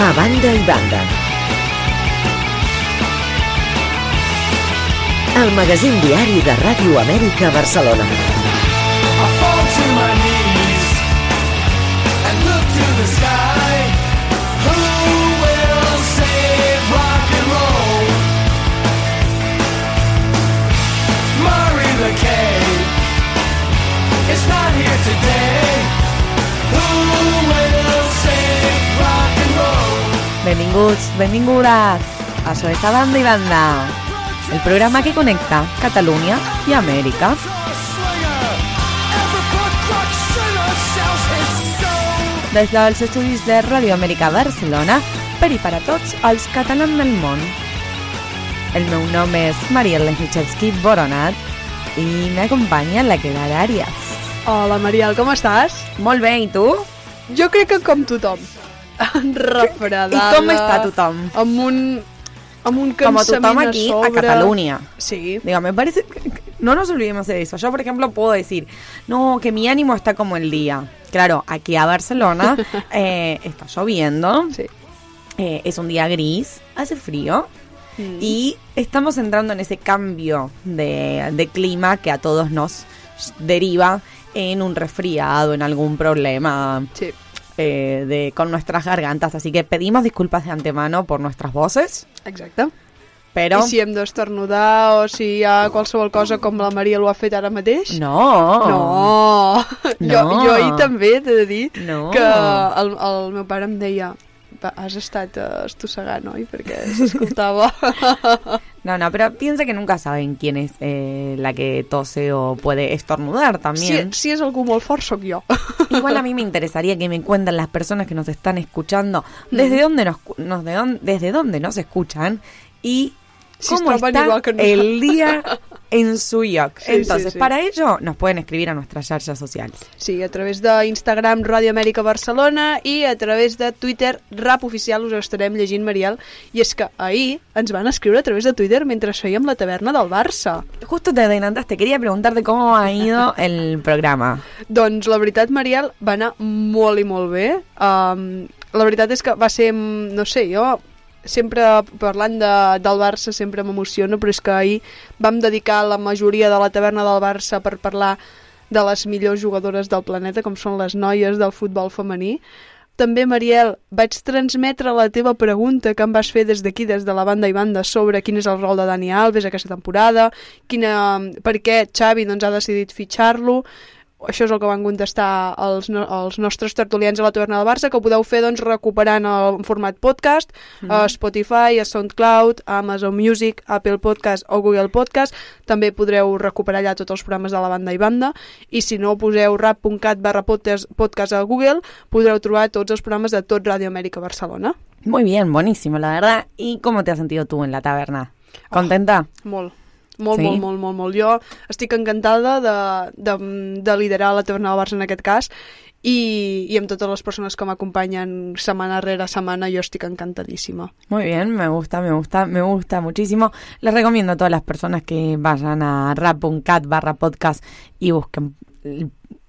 A banda i banda. El magazín diari de Ràdio Amèrica Barcelona. I fall to my knees and look to the sky. Who will save rock and roll? Murray the is not here today. Benvinguts, benvingudes. Això és A Banda i Banda, el programa que connecta Catalunya i Amèrica. Des dels estudis de Ràdio Amèrica Barcelona, per i per a tots els catalans del món. El meu nom és Mariel Lenkichevski Boronat i m'acompanya la Clara Arias. Hola, Mariel, com estàs? Molt bé, i tu? Jo crec que com tothom. Refredada. I com està tothom? Amb un, amb un tothom aquí a Cataluña. Sí. Digo, me parece no nos olvidemos de eso. Yo, por ejemplo, puedo decir, no, que mi ánimo está como el día. Claro, aquí a Barcelona eh, está lloviendo. Sí. eh, es un día gris, hace frío. Mm. Y estamos entrando en ese cambio de, de clima que a todos nos deriva en un resfriado, en algún problema Sí. Eh, de, con nuestras gargantas. Así que pedimos disculpas de antemano por nuestras voces. Exacte. Pero I si hem d'estornudar o si hi ha qualsevol cosa com la Maria ho ha fet ara mateix? no, No. Jo, No. jo ahir també t'he de dir No. que el, el meu pare em deia "Va, has estat eh, estossegant, oi? Perquè s'escoltava. No, no, pero piensa que nunca saben quién es eh, la que tose o puede estornudar si, también. si és algú molt sóc jo. Igual a mí me interesaría que me cuenten las personas que nos están escuchando desde dónde nos, nos de dónde, desde dónde nos escuchan y Si cómo estaban está igual que el día en su IOC. Sí, Entonces, sí, sí. para ello nos pueden escribir a nuestras xarxes sociales. Sí, a través d'Instagram Ràdio Amèrica Barcelona i a través de Twitter Rap Oficial us estarem llegint, Mariel. I és que ahir ens van escriure a través de Twitter mentre fèiem la taverna del Barça. Justo te adelantaste, quería preguntarte cómo ha ido el programa. Doncs la veritat, Mariel, va anar molt i molt bé. Um, la veritat és que va ser, mm, no sé, jo sempre parlant de, del Barça sempre m'emociono, però és que ahir vam dedicar la majoria de la taverna del Barça per parlar de les millors jugadores del planeta, com són les noies del futbol femení. També, Mariel, vaig transmetre la teva pregunta que em vas fer des d'aquí, des de la banda i banda, sobre quin és el rol de Dani Alves aquesta temporada, quina, per què Xavi doncs, ha decidit fitxar-lo, això és el que van contestar els, no, els nostres tertulians a la taverna del Barça, que ho podeu fer doncs, recuperant el format podcast a Spotify, a SoundCloud, a Amazon Music, Apple Podcast o Google Podcast. També podreu recuperar allà tots els programes de la banda i banda. I si no, poseu rap.cat barra podcast, a Google, podreu trobar tots els programes de tot Ràdio Amèrica Barcelona. Muy bien, buenísimo, la verdad. ¿Y cómo te has sentido tú en la taberna? ¿Contenta? Molt. Molt, Sí? molt, molt, molt, molt. Jo estic encantada de, de, de liderar la taverna del Barça en aquest cas i, i amb totes les persones que m'acompanyen setmana rere setmana jo estic encantadíssima. Muy bien, me gusta, me gusta, me gusta muchísimo. Les recomiendo a todas las personas que vayan a rap.cat barra podcast y busquen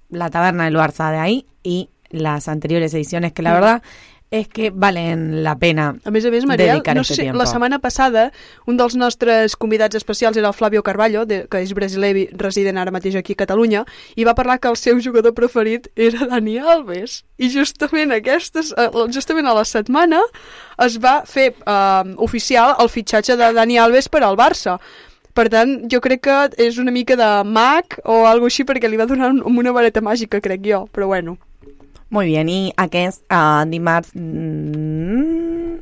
la taberna del Barça de ahí y las anteriores ediciones que la verdad es que valen la pena A més a més, Mariel, dedicar no sé, tiempo. la setmana passada un dels nostres convidats especials era el Flavio Carballo, de, que és brasiler i resident ara mateix aquí a Catalunya, i va parlar que el seu jugador preferit era Dani Alves. I justament, aquestes, eh, justament a la setmana es va fer eh, oficial el fitxatge de Dani Alves per al Barça. Per tant, jo crec que és una mica de mag o algo així perquè li va donar un, una vareta màgica, crec jo, però bueno. Muy bien, i aquest uh, dimarts... Mm,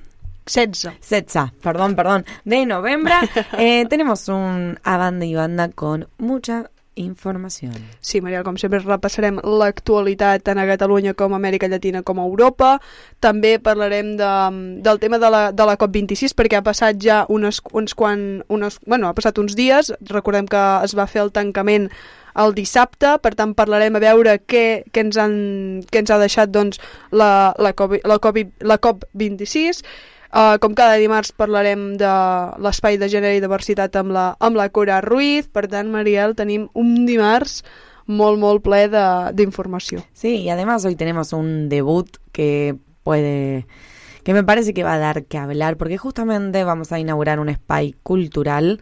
16. 16, perdón, perdón, de noviembre, eh, tenemos un a banda y banda con mucha información. Sí, Mariel, com sempre repassarem l'actualitat tant a Catalunya com a Amèrica Llatina com a Europa. També parlarem de, del tema de la, de la COP26 perquè ha passat ja unes, uns quan, unes, bueno, ha passat uns dies. Recordem que es va fer el tancament el dissabte, per tant parlarem a veure què, què, ens, han, què ens ha deixat doncs, la, la, COP, la, COP, la COP26. Uh, com cada dimarts parlarem de l'espai de gènere i diversitat amb la, amb la Cora Ruiz. Per tant, Mariel, tenim un dimarts molt, molt ple d'informació. Sí, y además hoy tenemos un debut que puede, que me parece que va a dar que hablar, porque justamente vamos a inaugurar un spy cultural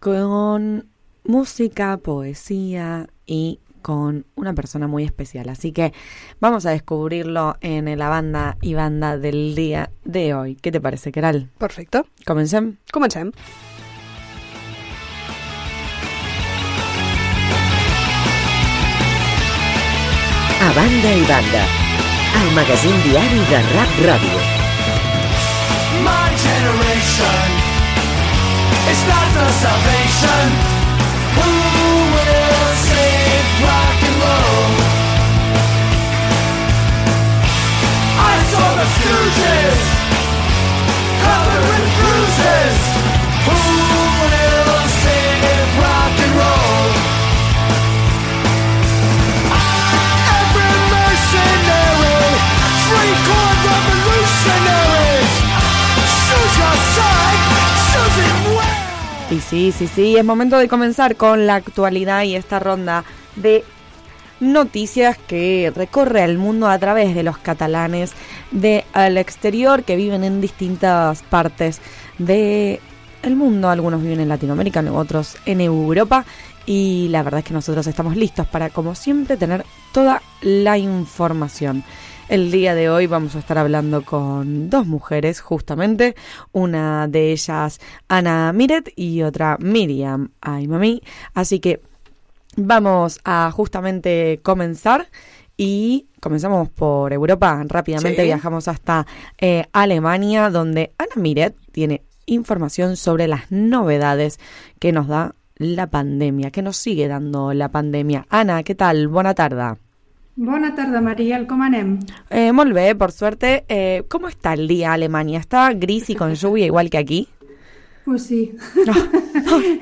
con música, poesía y con una persona muy especial. Así que vamos a descubrirlo en la banda y banda del día de hoy. ¿Qué te parece, Keral? Perfecte. Comencem? Comencem. A banda i banda, el magazín diari de Rap Ràdio. My generation is not the salvation. Who sí, sí, sí, es momento de comenzar con la actualidad y esta ronda de noticias que recorre el mundo a través de los catalanes del exterior que viven en distintas partes de el mundo. Algunos viven en Latinoamérica, otros en Europa. Y la verdad es que nosotros estamos listos para, como siempre, tener toda la información. El día de hoy vamos a estar hablando con dos mujeres, justamente. Una de ellas, Ana Miret, y otra, Miriam Aymami. Así que vamos a justamente comenzar. Y comenzamos por Europa. Rápidamente Sí. viajamos hasta eh, Alemania, donde Ana Miret tiene información sobre las novedades que nos da la pandemia, que nos sigue dando la pandemia. Ana, ¿qué tal? Buena tarde. Bona tarda, Mariel, com anem? Eh, molt bé, por suerte. Eh, ¿Cómo está el día Alemania? ¿Está gris y con lluvia igual que aquí? Pues sí.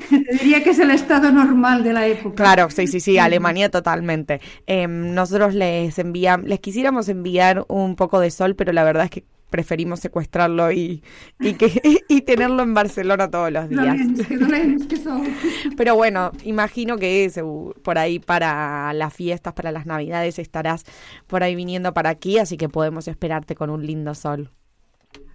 Te diría que es el estado normal de la época. Claro, sí, sí, sí, Alemania totalmente. Eh, nosotros les enviamos, les quisiéramos enviar un poco de sol, pero la verdad es que preferimos secuestrarlo y, y, que, y tenerlo en Barcelona todos los días. Que. Pero bueno, imagino que segu- por ahí para las fiestas, para las navidades estarás por ahí viniendo para aquí, así que podemos esperarte con un lindo sol.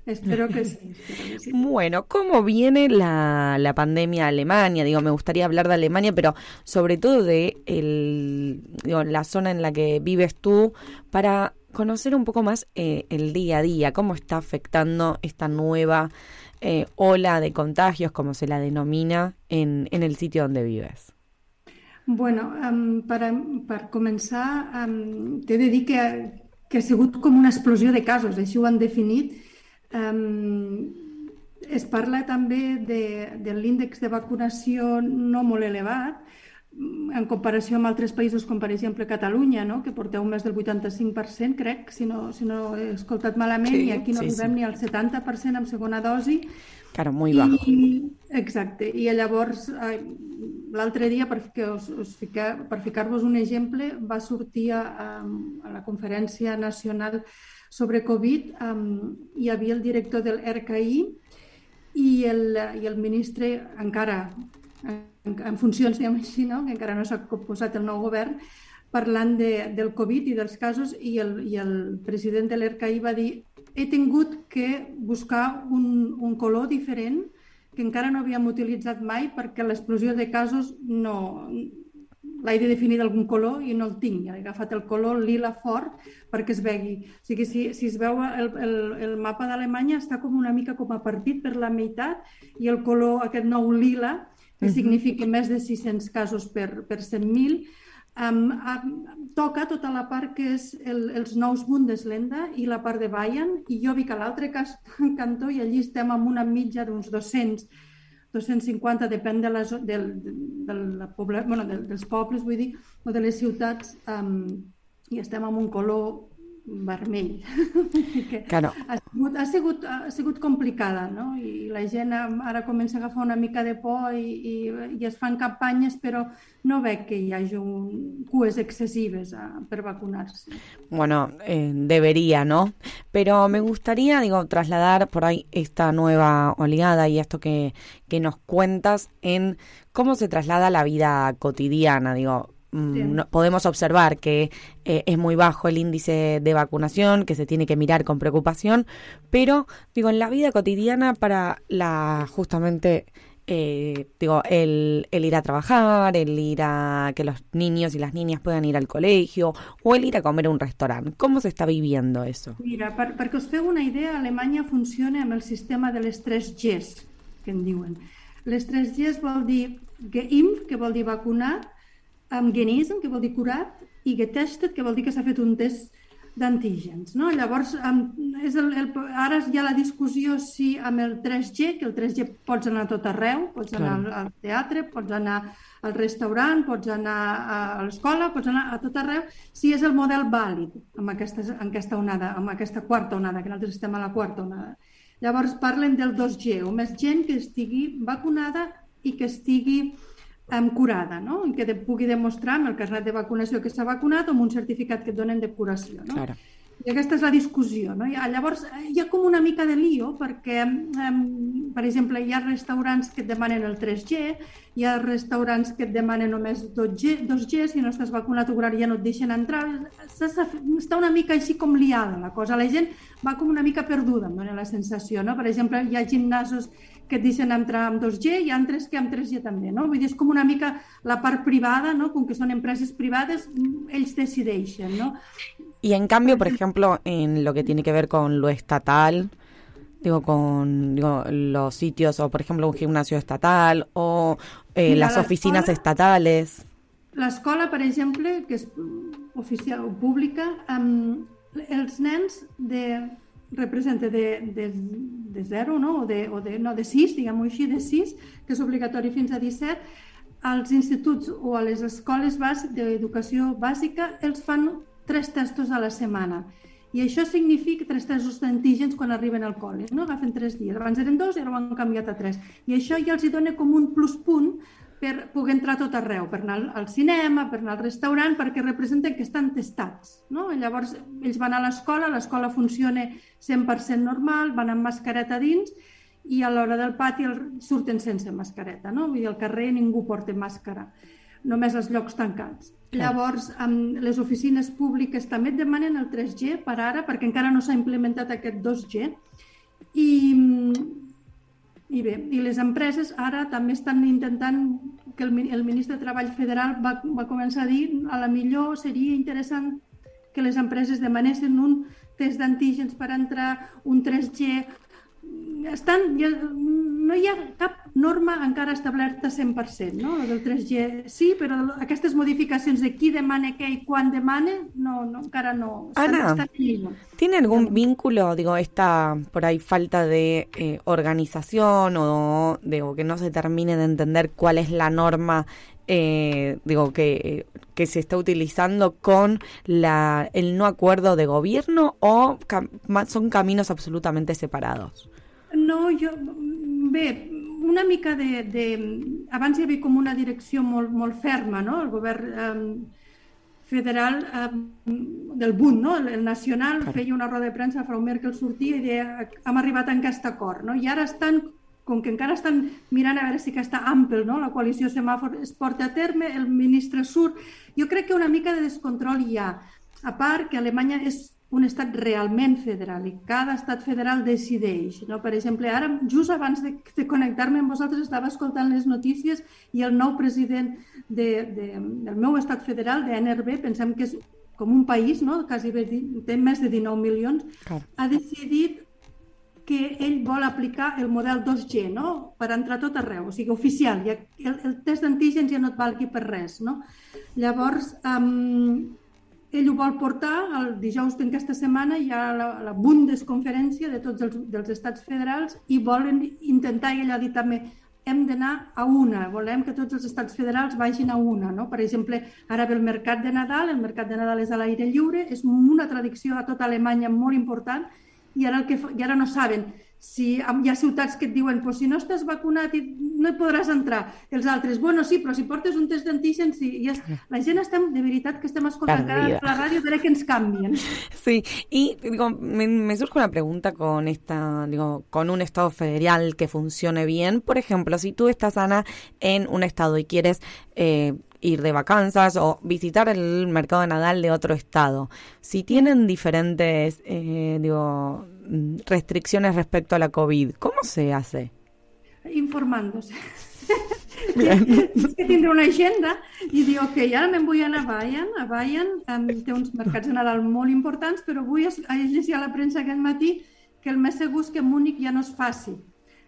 Espero que sí. espero que sí. Bueno, ¿cómo viene la, la pandemia a Alemania? Digo, me gustaría hablar de Alemania, pero sobre todo de el, digo, la zona en la que vives tú, para conocer un poco más eh, el día a día, cómo está afectando esta nueva eh, ola de contagios, como se la denomina, en, el sitio donde vives. Bueno, um, per, per començar, um, t'he de dir que, que ha una explosió de casos, així ho han definit. Um, es parla també de, de l'índex de vacunació no molt elevat, en comparació amb altres països com per exemple Catalunya, no? que porteu més del 85%, crec, si no, si no he escoltat malament, Sí, i aquí no sí, arribem sí. ni al 70% amb segona dosi. Claro, muy bajo. I, exacte, i llavors eh, l'altre dia, per, que us, us fica, per ficar-vos un exemple, va sortir a, a la conferència nacional sobre Covid, um, hi havia el director del RKI i el, i el ministre encara en, en funcions, diguem així, no? que encara no s'ha posat el nou govern, parlant de, del Covid i dels casos i el, i el president de l'RKI va dir he tingut que buscar un, un color diferent que encara no havíem utilitzat mai perquè l'explosió de casos no, l'he de definir d'algun color i no el tinc. He agafat el color lila fort perquè es vegi. O sigui, si, si es veu el, el, el mapa d'Alemanya està com una mica com a partit per la meitat i el color aquest nou lila, que Mhm. significa més de 600 casos per, per 100.000, um, um, toca tota la part que és el, els nous Bundesländer i la part de Bayern, i jo vi que a l'altre cantó i allí estem amb una mitja d'uns 200 250, depèn de, la, del, de, la poble, bueno, del, dels pobles, vull dir, o de les ciutats, um, i estem amb un color vermell. Claro. ha, sigut, ha, sigut, ha sigut complicada, no? I la gent ara comença a agafar una mica de por i, i, i es fan campanyes, però no veig que hi hagi un, cues excessives a, per vacunar-se. Bueno, eh, debería, ¿no? Pero me gustaría, digo, trasladar por ahí esta nueva oleada y esto que, que nos cuentas en cómo se traslada la vida cotidiana, digo. No- podemos observar que eh, es muy bajo el índice de vacunación, que se tiene que mirar con preocupación, pero digo, en la vida cotidiana para la justamente eh, digo, el, el ir a trabajar, el ir a que los niños y las niñas puedan ir al colegio o el ir a comer a un restaurante. ¿Cómo se está viviendo eso? Mira, per, perquè us feu una idea, Alemanya funciona amb el sistema de les 3 Gs, que en diuen. Les 3 Gs vol dir geimpf, que vol dir vacunat, amb genesen, que vol dir curat, i getestet, que vol dir que s'ha fet un test d'antígens. No? Llavors, amb, és el, el, ara hi ha la discussió si amb el 3G, que el 3G pots anar a tot arreu, pots anar Claro. al, al teatre, pots anar al restaurant, pots anar a, a l'escola, pots anar a tot arreu, si és el model vàlid amb aquesta, amb aquesta onada, amb aquesta quarta onada, que nosaltres estem a la quarta onada. Llavors parlen del 2G, o més gent que estigui vacunada i que estigui um, curada, no? I que de, pugui demostrar amb el carnet de vacunació que s'ha vacunat o amb un certificat que et donen de curació, no? Claro. I aquesta és la discussió. No? Hi ha, llavors, eh, hi ha com una mica de lío perquè, um, per exemple, hi ha restaurants que et demanen el 3G, hi ha restaurants que et demanen només 2G, 2G si no estàs vacunat o ja no et deixen entrar. S'ha- s'ha- Està una mica així com liada la cosa. La gent va com una mica perduda, em dóna la sensació. No? Per exemple, hi ha gimnasos que et deixen entrar amb 2G i altres que amb 3G també. No? Vull dir, és com una mica la part privada, no? com que són empreses privades, ells decideixen. No? Y en cambio, por ejemplo, en lo que tiene que ver con lo estatal, digo, con digo, los sitios, o por ejemplo, un gimnasio estatal, o eh, Mira, las la oficinas estatales. L'escola, per exemple, que és oficial o pública, um, els nens de, representa de, de, de 0, no? O de, o de, no, de 6, diguem-ho així, de 6, que és obligatori fins a 17, als instituts o a les escoles d'educació bàsica els fan tres testos a la setmana. I això significa tres testos d'antígens quan arriben al col·le. No? Agafen tres dies. Abans eren dos i ara ho han canviat a tres. I això ja els hi dona com un pluspunt per poder entrar a tot arreu, per anar al cinema, per anar al restaurant, perquè representen que estan testats. No? I llavors ells van a l'escola, l'escola funciona 100% normal, van amb mascareta dins i a l'hora del pati surten sense mascareta. No? Vull dir, al carrer ningú porta màscara, només als llocs tancats. Clar. Llavors, amb les oficines públiques també et demanen el 3G per ara, perquè encara no s'ha implementat aquest 2G. I, i bé, i les empreses ara també estan intentant que el, el ministre de Treball federal va, va començar a dir a la millor seria interessant que les empreses demanessin un test d'antígens per entrar, un 3G... Estan, ja, no hi ha cap norma encara establerta 100%, no? El del 3G sí, però aquestes modificacions de qui demana què i quan demana, no, no encara no. Ana. ¿Tiene algún vínculo, digo, esta por ahí falta de eh, organización o digo que no se termine de entender cuál es la norma, eh, digo que, que se está utilizando con la el no acuerdo de gobierno o cam- son caminos absolutamente separados? No, jo... Bé, una mica de... de... Abans hi havia com una direcció molt, molt ferma, no? El govern eh, federal eh, del Bund, no? el, el nacional, feia una roda de premsa, Frau Merkel sortia i deia hem arribat a aquest acord. No? I ara estan, com que encara estan mirant a veure si aquesta Ampel, no? la coalició semàfor, es porta a terme, el ministre surt. Jo crec que una mica de descontrol hi ha. A part que Alemanya és un estat realment federal i cada estat federal decideix. No? Per exemple, ara, just abans de, de connectar-me amb vosaltres, estava escoltant les notícies i el nou president de, de, del meu estat federal, de NRB, pensem que és com un país, no? quasi bé, té més de 19 milions, Clar. ha decidit que ell vol aplicar el model 2G, no? per entrar tot arreu, o sigui, oficial. Ja, el, el test d'antígens ja no et valgui per res. No? Llavors, um, ell ho vol portar, el dijous d'aquesta setmana hi ha la, la Bundesconferència de tots els dels estats federals i volen intentar, i ell ha dit també, hem d'anar a una, volem que tots els estats federals vagin a una. No? Per exemple, ara ve el mercat de Nadal, el mercat de Nadal és a l'aire lliure, és una tradició a tota Alemanya molt important i ara, el que, i ara no saben si hi ha ciutats que et diuen pues, si no estàs vacunat no hi podràs entrar. Els altres, bueno, sí, però si portes un test d'antígens, sí. És, la gent estem, de veritat, que estem escoltant cada dia per la ràdio, a veure què ens canvien. Sí, y digo, me, me surge una pregunta con esta, digo, con un estado federal que funcione bien. Por ejemplo, si tú estás, Ana, en un estado y quieres eh, ir de vacanzas o visitar el mercado de Nadal de otro estado, si tienen diferentes, eh, digo, restricciones respecto a la COVID, ¿cómo se hace? Informant-se. Bien. Que tindre una agenda i dir, ok, ara me'n vull anar a Bayern, a Bayern um, té uns mercats de Nadal molt importants, però es- he llegit a la premsa aquest matí que el més segur és que Múnich ja no es faci.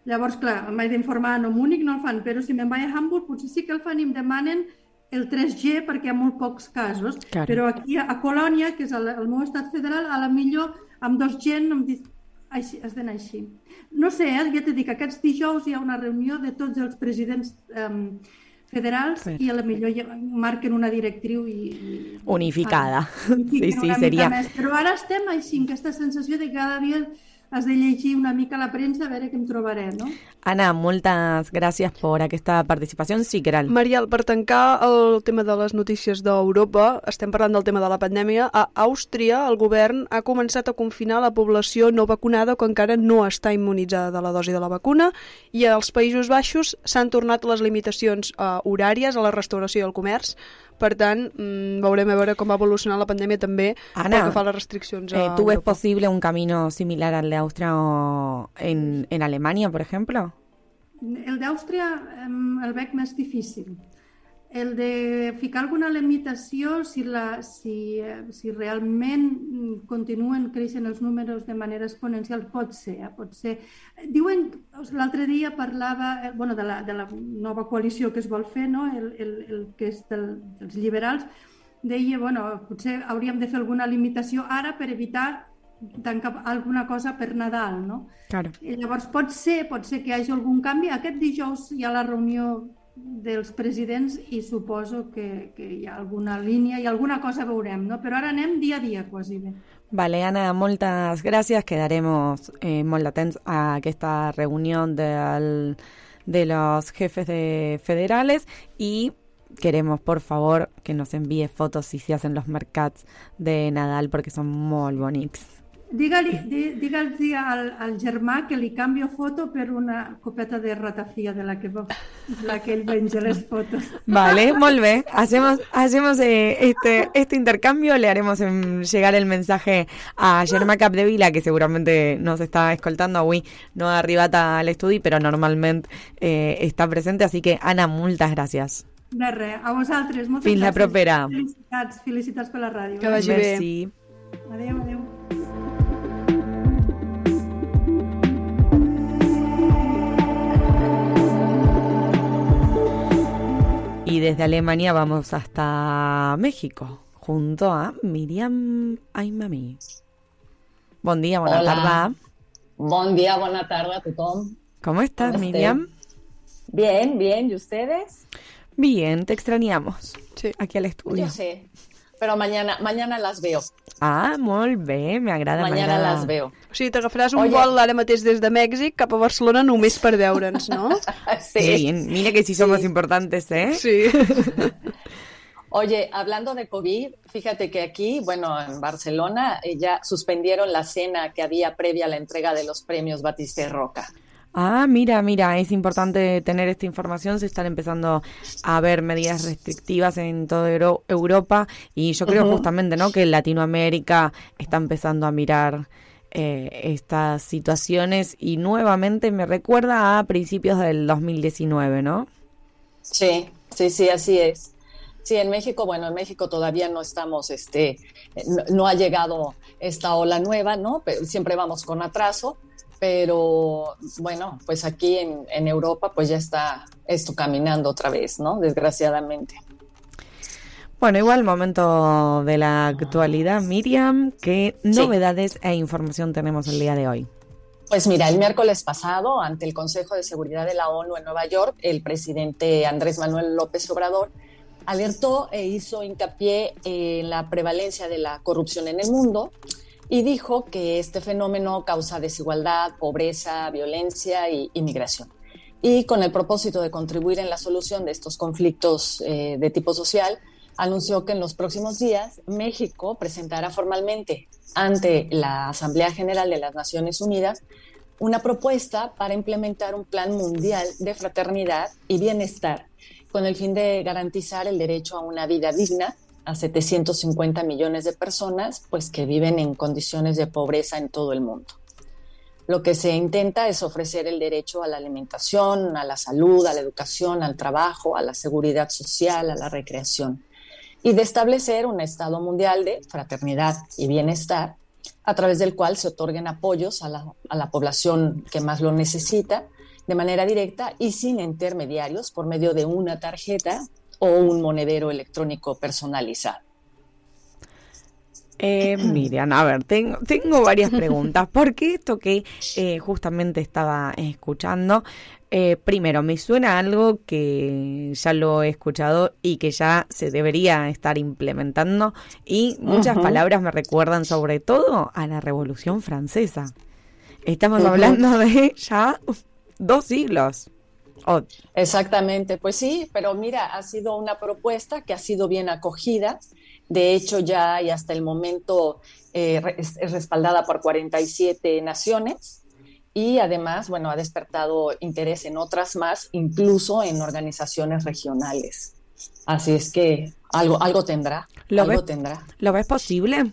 Llavors, clar, m'he d'informar, no, Múnich no el fan, però si me'n vaig a Hamburg potser sí que el fan i em demanen el 3G perquè hi ha molt pocs casos, Claro. però aquí a, a Colònia, que és el, el meu estat federal, a la millor amb 2G no em dic, així, has d'anar així. No sé, eh? ja t'he dit que aquests dijous hi ha una reunió de tots els presidents um, federals i a la millor ja marquen una directriu i... i Unificada. fan- Sí, sí, sería. Més. Però ara estem així, amb aquesta sensació de que cada dia has de llegir una mica la premsa a veure què em trobaré, no? Ana, moltes gràcies per aquesta participació. Sí, Caral. Mariel, per tancar el tema de les notícies d'Europa, estem parlant del tema de la pandèmia. A Àustria, el govern ha començat a confinar la població no vacunada que encara no està immunitzada de la dosi de la vacuna i als Països Baixos s'han tornat les limitacions eh, horàries a la restauració i al comerç. Per tant, mm, veurem a veure com va evolucionar la pandèmia també Ana, pel que fa a les restriccions a Eh, ¿Tú ves Europa. posible un camino similar al de Austria o en, en Alemania, por ejemplo? El d'Àustria el veig més difícil. El de ficar alguna limitació, si, la, si, eh, si realment mm, continuen creixent els números de manera exponencial, pot ser. Eh? Pot ser. Diuen, l'altre dia parlava eh, bueno, de, la, de la nova coalició que es vol fer, no? el, el, el que és del, dels liberals, deia, bueno, potser hauríem de fer alguna limitació ara per evitar tancar alguna cosa per Nadal, no? Claro. I llavors pot ser, pot ser que hi hagi algun canvi. Aquest dijous hi ha la reunió dels presidents i suposo que, que hi ha alguna línia i alguna cosa veurem, no? Però ara anem dia a dia, quasi bé. Vale, Ana, moltes gràcies. Quedaremos eh, molt atents a aquesta reunió del, de los jefes de federales y queremos, por favor, que nos envíe fotos si se hacen los mercats de Nadal porque son molt bonics. Di, digue'ls al, al germà que li canvio foto per una copeta de ratafia de la que, va- la que ell menja les fotos. Vale, molt bé. Hacemos, hacemos eh, este, este intercambio, le haremos em, llegar el mensaje a Germà Capdevila, que seguramente nos está escoltando avui, no ha arribat al estudi, però normalment eh, està presente, así que Ana, moltes gràcies. De res, a vosaltres, moltes Fins la gràcies. propera. Felicitats, felicitats per la ràdio. Que vagi bé. Merci. Adéu, adéu. Y desde Alemania vamos hasta México, junto a Miriam Aymami. Bon dia, bona Hola. tarda. Bon dia, bona tarda a tothom. ¿Cómo estás. Miriam? Bien, bien. ¿Y ustedes? Bien, te extrañamos. Sí. Aquí al estudio. Yo sé. Pero mañana, mañana las veo. Ah, molt bé, m'agrada, Mañana las veo. O sigui, t'agafaràs un Oye. vol ara mateix des de Mèxic cap a Barcelona només per veure'ns, no? Bien, mira que sí somos importantes, ¿eh? Sí. Oye, hablando de COVID, fíjate que aquí, bueno, en Barcelona, eh, ya suspendieron la cena que había previa a la entrega de los premios Batiste Roca. Ah, mira, mira, es importante tener esta información. Se están empezando a ver medidas restrictivas en toda Euro- Europa y yo creo justamente, ¿no? Que Latinoamérica está empezando a mirar eh, estas situaciones y nuevamente me recuerda a principios del 2019, ¿no? Sí, sí, sí, así es. Sí, en México, bueno, en México todavía no estamos, este, no, no ha llegado esta ola nueva, ¿no? Pero siempre vamos con atraso, pero bueno, pues aquí en, en Europa pues ya está esto caminando otra vez, ¿no? Desgraciadamente. Bueno, igual momento de la actualidad, Miriam, ¿qué novedades e información tenemos el día de hoy? Pues mira, el miércoles pasado, ante el Consejo de Seguridad de la ONU en Nueva York, el presidente Andrés Manuel López Obrador alertó e hizo hincapié en la prevalencia de la corrupción en el mundo y dijo que este fenómeno causa desigualdad, pobreza, violencia y inmigración. Y con el propósito de contribuir en la solución de estos conflictos eh, de tipo social, anunció que en los próximos días México presentará formalmente ante la Asamblea General de las Naciones Unidas una propuesta para implementar un plan mundial de fraternidad y bienestar con el fin de garantizar el derecho a una vida digna a 750 millones de personas pues que viven en condiciones de pobreza en todo el mundo. Lo que se intenta es ofrecer el derecho a la alimentación, a la salud, a la educación, al trabajo, a la seguridad social, a la recreación y de establecer un Estado mundial de fraternidad y bienestar, a través del cual se otorguen apoyos a la, a la población que más lo necesita de manera directa y sin intermediarios por medio de una tarjeta o un monedero electrónico personalizado. Eh, Miriam, a ver, tengo, tengo varias preguntas. Porque esto que eh, justamente estaba escuchando, eh, primero, me suena algo que ya lo he escuchado y que ya se debería estar implementando y muchas palabras me recuerdan sobre todo a la Revolución Francesa. Estamos hablando de ya dos siglos. Oh, Exactamente, pues sí, pero mira, ha sido una propuesta que ha sido bien acogida. De hecho, ya y hasta el momento eh, es, es respaldada por 47 naciones y además, bueno, ha despertado interés en otras más, incluso en organizaciones regionales. Así es que algo, algo tendrá, ¿Lo algo ves? tendrá. ¿Lo ves posible?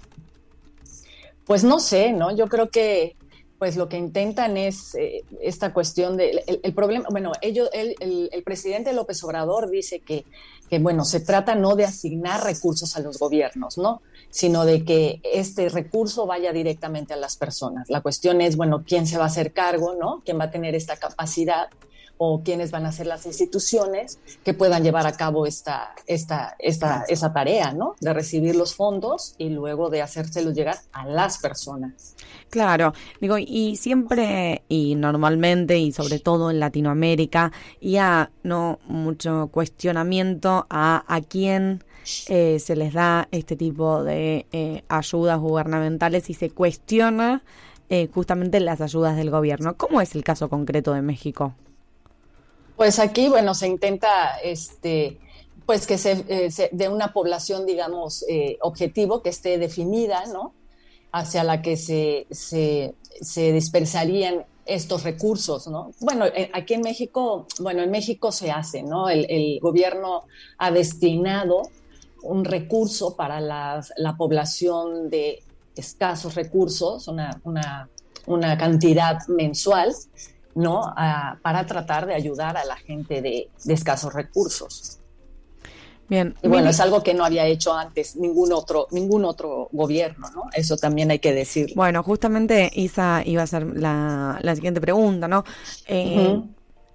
Pues no sé, ¿no? Yo creo que pues lo que intentan es eh, esta cuestión de el, el problema, bueno, ellos, el, el- el presidente López Obrador dice que, que, bueno, se trata no de asignar recursos a los gobiernos, ¿no? Sino de que este recurso vaya directamente a las personas. La cuestión es, bueno, quién se va a hacer cargo, ¿no? ¿Quién va a tener esta capacidad? O quiénes van a ser las instituciones que puedan llevar a cabo esta, esta, esta, esa tarea, ¿no? De recibir los fondos y luego de hacérselos llegar a las personas. Claro, digo, y siempre y normalmente y sobre todo en Latinoamérica y a no mucho cuestionamiento a, a quién eh, se les da este tipo de eh, ayudas gubernamentales y se cuestiona eh, justamente las ayudas del gobierno. ¿Cómo es el caso concreto de México? Pues aquí, bueno, se intenta, este, pues que se, eh, se- de una población, digamos, eh, objetivo que esté definida, ¿no? Hacia la que se, se, se dispersarían estos recursos, ¿no? Bueno, eh, aquí en México, bueno, en México se hace, ¿no? El, el gobierno ha destinado un recurso para las- la población de escasos recursos, una, una, una cantidad mensual, ¿no? A- para tratar de ayudar a la gente de, de escasos recursos. Bien, Y bueno, es algo que no había hecho antes ningún otro, ningún otro gobierno, ¿no? Eso también hay que decirlo. Bueno, justamente esa iba a ser la, la siguiente pregunta, ¿no? Eh.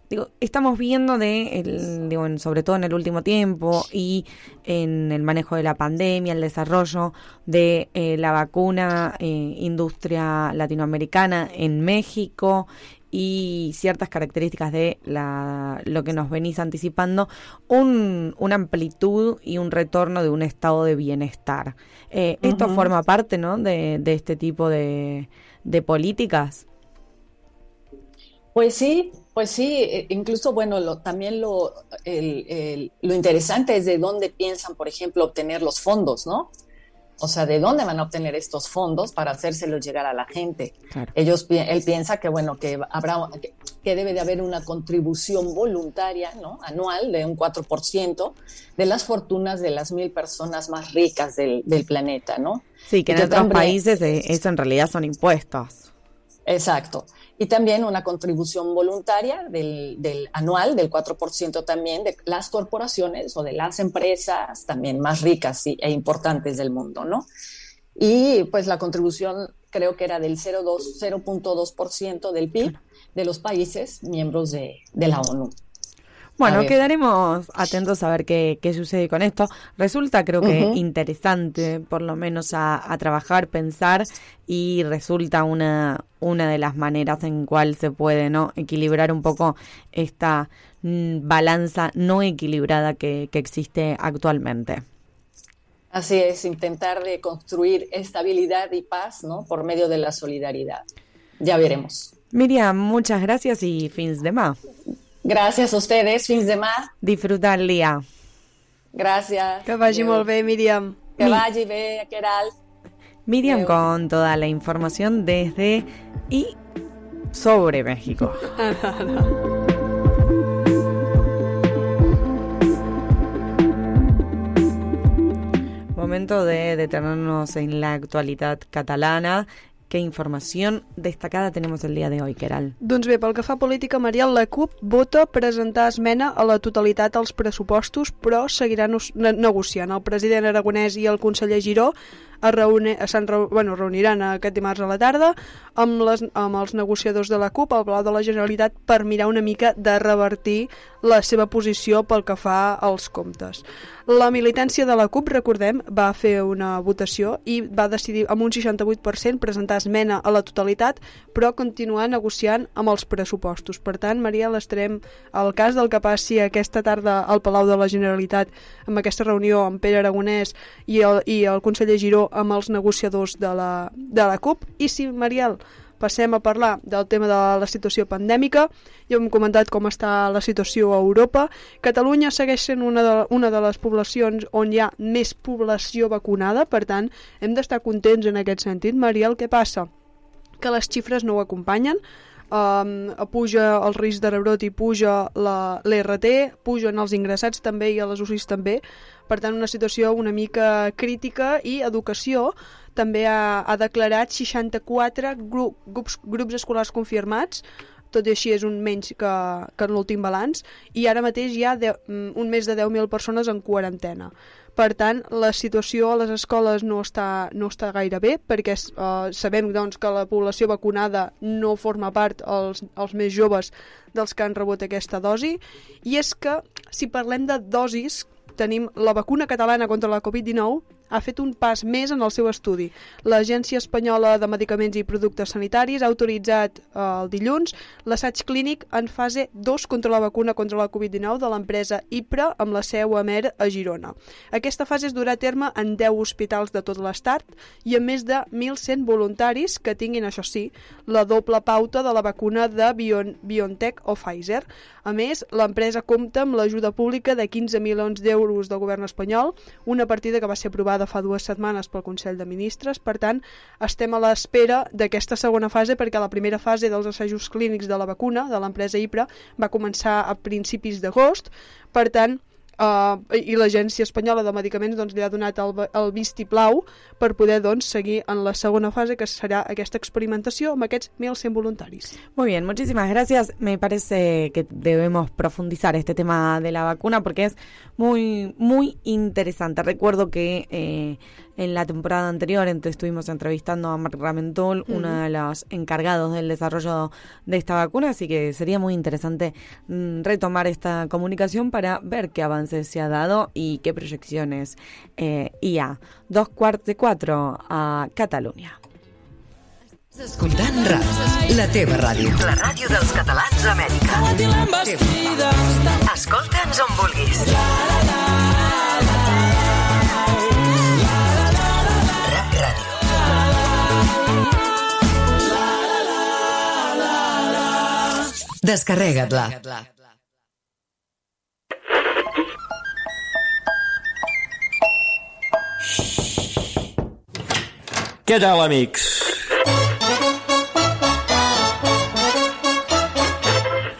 Digo, estamos viendo de, el, digo, en- sobre todo en el último tiempo y en el manejo de la pandemia, el desarrollo de eh, la vacuna, eh, industria latinoamericana en México y ciertas características de la, lo que nos venís anticipando, un, una amplitud y un retorno de un estado de bienestar. Eh, Esto forma parte, ¿no? De, de este tipo de, de políticas. Pues sí, pues sí, eh, incluso bueno, lo, también lo, el- el- lo interesante es de dónde piensan, por ejemplo, obtener los fondos, ¿no? O sea, ¿de dónde van a obtener estos fondos para hacérselos llegar a la gente? Claro. Ellos, él piensa que, bueno, que habrá, que, que debe de haber una contribución voluntaria, ¿no? Anual de un 4% de las fortunas de las mil personas más ricas del, del planeta, ¿no? Sí, que Y en otros también- países eh, eso en realidad son impuestos. Exacto. Y también una contribución voluntaria del, del anual del 4% también de las corporaciones o de las empresas también más ricas y- e importantes del mundo, ¿no? Y pues la contribución creo que era del 0,2 0.2% del PIB de los países miembros de, de la ONU. Bueno, A quedaremos atentos a ver qué, qué sucede con esto. Resulta, creo que interesante, por lo menos a, a trabajar, pensar, y resulta una, una de las maneras en cual se puede no equilibrar un poco esta mm, balanza no equilibrada que, que existe actualmente. Así es, intentar de construir estabilidad y paz, ¿no? Por medio de la solidaridad. Ya veremos. Miriam, muchas gracias y fins de más. Gracias a ustedes, fins de mar. Disfruta el día. Gràcies. Que vagi Adéu. molt bé, Míriam. Que vagi bé, Queralt. Miriam Adeu. con toda la información desde y sobre México. Momento de detenernos en la actualidad catalana. ¿Qué información destacada tenemos el día de hoy, Keral? Doncs bé, pel que fa a política, Mariel, la CUP vota presentar esmena a la totalitat als pressupostos, però seguiran negociant. El president Aragonès i el conseller Giró es reune, reu, bueno, reuniran aquest dimarts a la tarda amb, les, amb els negociadors de la CUP al Palau de la Generalitat per mirar una mica de revertir la seva posició pel que fa als comptes. La militància de la CUP, recordem, va fer una votació i va decidir amb un 68% presentar esmena a la totalitat, però continuar negociant amb els pressupostos. Per tant, Mariel, estarem al cas del que passi aquesta tarda al Palau de la Generalitat amb aquesta reunió amb Pere Aragonès i el, i el conseller Giró amb els negociadors de la, de la CUP. I si, Mariel, passem a parlar del tema de la situació pandèmica. Ja hem comentat com està la situació a Europa. Catalunya segueix sent una de, una de les poblacions on hi ha més població vacunada, per tant, hem d'estar contents en aquest sentit. Mariel, què passa? Que les xifres no ho acompanyen, um, puja el risc de rebrot i puja l'RT, pugen els ingressats també i a les UCIs també, per tant una situació una mica crítica i educació també ha, ha declarat 64 gru grups, grups escolars confirmats. Tot i així és un menys que, que en l'últim balanç. I ara mateix hi ha de, un més de 10.000 persones en quarantena. Per tant, la situació a les escoles no està, no està gaire bé perquè uh, sabem doncs, que la població vacunada no forma part els, els més joves dels que han rebut aquesta dosi. I és que si parlem de dosis tenim la vacuna catalana contra la Covid-19 ha fet un pas més en el seu estudi. L'Agència Espanyola de Medicaments i Productes Sanitaris ha autoritzat eh, el dilluns l'assaig clínic en fase 2 contra la vacuna contra la Covid-19 de l'empresa IPRA amb la seu a Mer a Girona. Aquesta fase es durà a terme en 10 hospitals de tot l'estat i amb més de 1.100 voluntaris que tinguin, això sí, la doble pauta de la vacuna de Bion BioNTech o Pfizer. A més, l'empresa compta amb l'ajuda pública de 15 milions d'euros del govern espanyol, una partida que va ser aprovada fa dues setmanes pel Consell de Ministres. Per tant, estem a l'espera d'aquesta segona fase perquè la primera fase dels assajos clínics de la vacuna de l'empresa IPRA va començar a principis d'agost. Per tant, Uh, i l'Agència Espanyola de Medicaments doncs, li ha donat el, el vistiplau per poder doncs, seguir en la segona fase, que serà aquesta experimentació amb aquests 1.100 voluntaris. Muy bien, muchísimas gracias. Me parece que debemos profundizar este tema de la vacuna porque es muy, muy interesante. Recuerdo que eh, en la temporada anterior ent- estuvimos entrevistando a Mark Ramentol, Ujú. uno de los encargados del desarrollo de esta vacuna, así que sería muy interesante mm, retomar esta comunicación para ver qué avances se ha dado y qué proyecciones eh, IA. Dos cuartos de cuatro a Cataluña. Escoltant RAC, la teva ràdio. La ràdio dels catalans d'Amèrica. Escolta'ns on vulguis. RAC Descarrega't-la. Què tal, amics?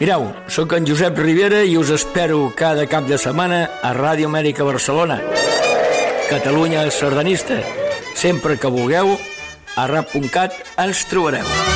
Mireu, sóc en Josep Rivera i us espero cada cap de setmana a Ràdio Amèrica Barcelona. Catalunya sardanista. Sempre que vulgueu, a rap.cat ens trobareu.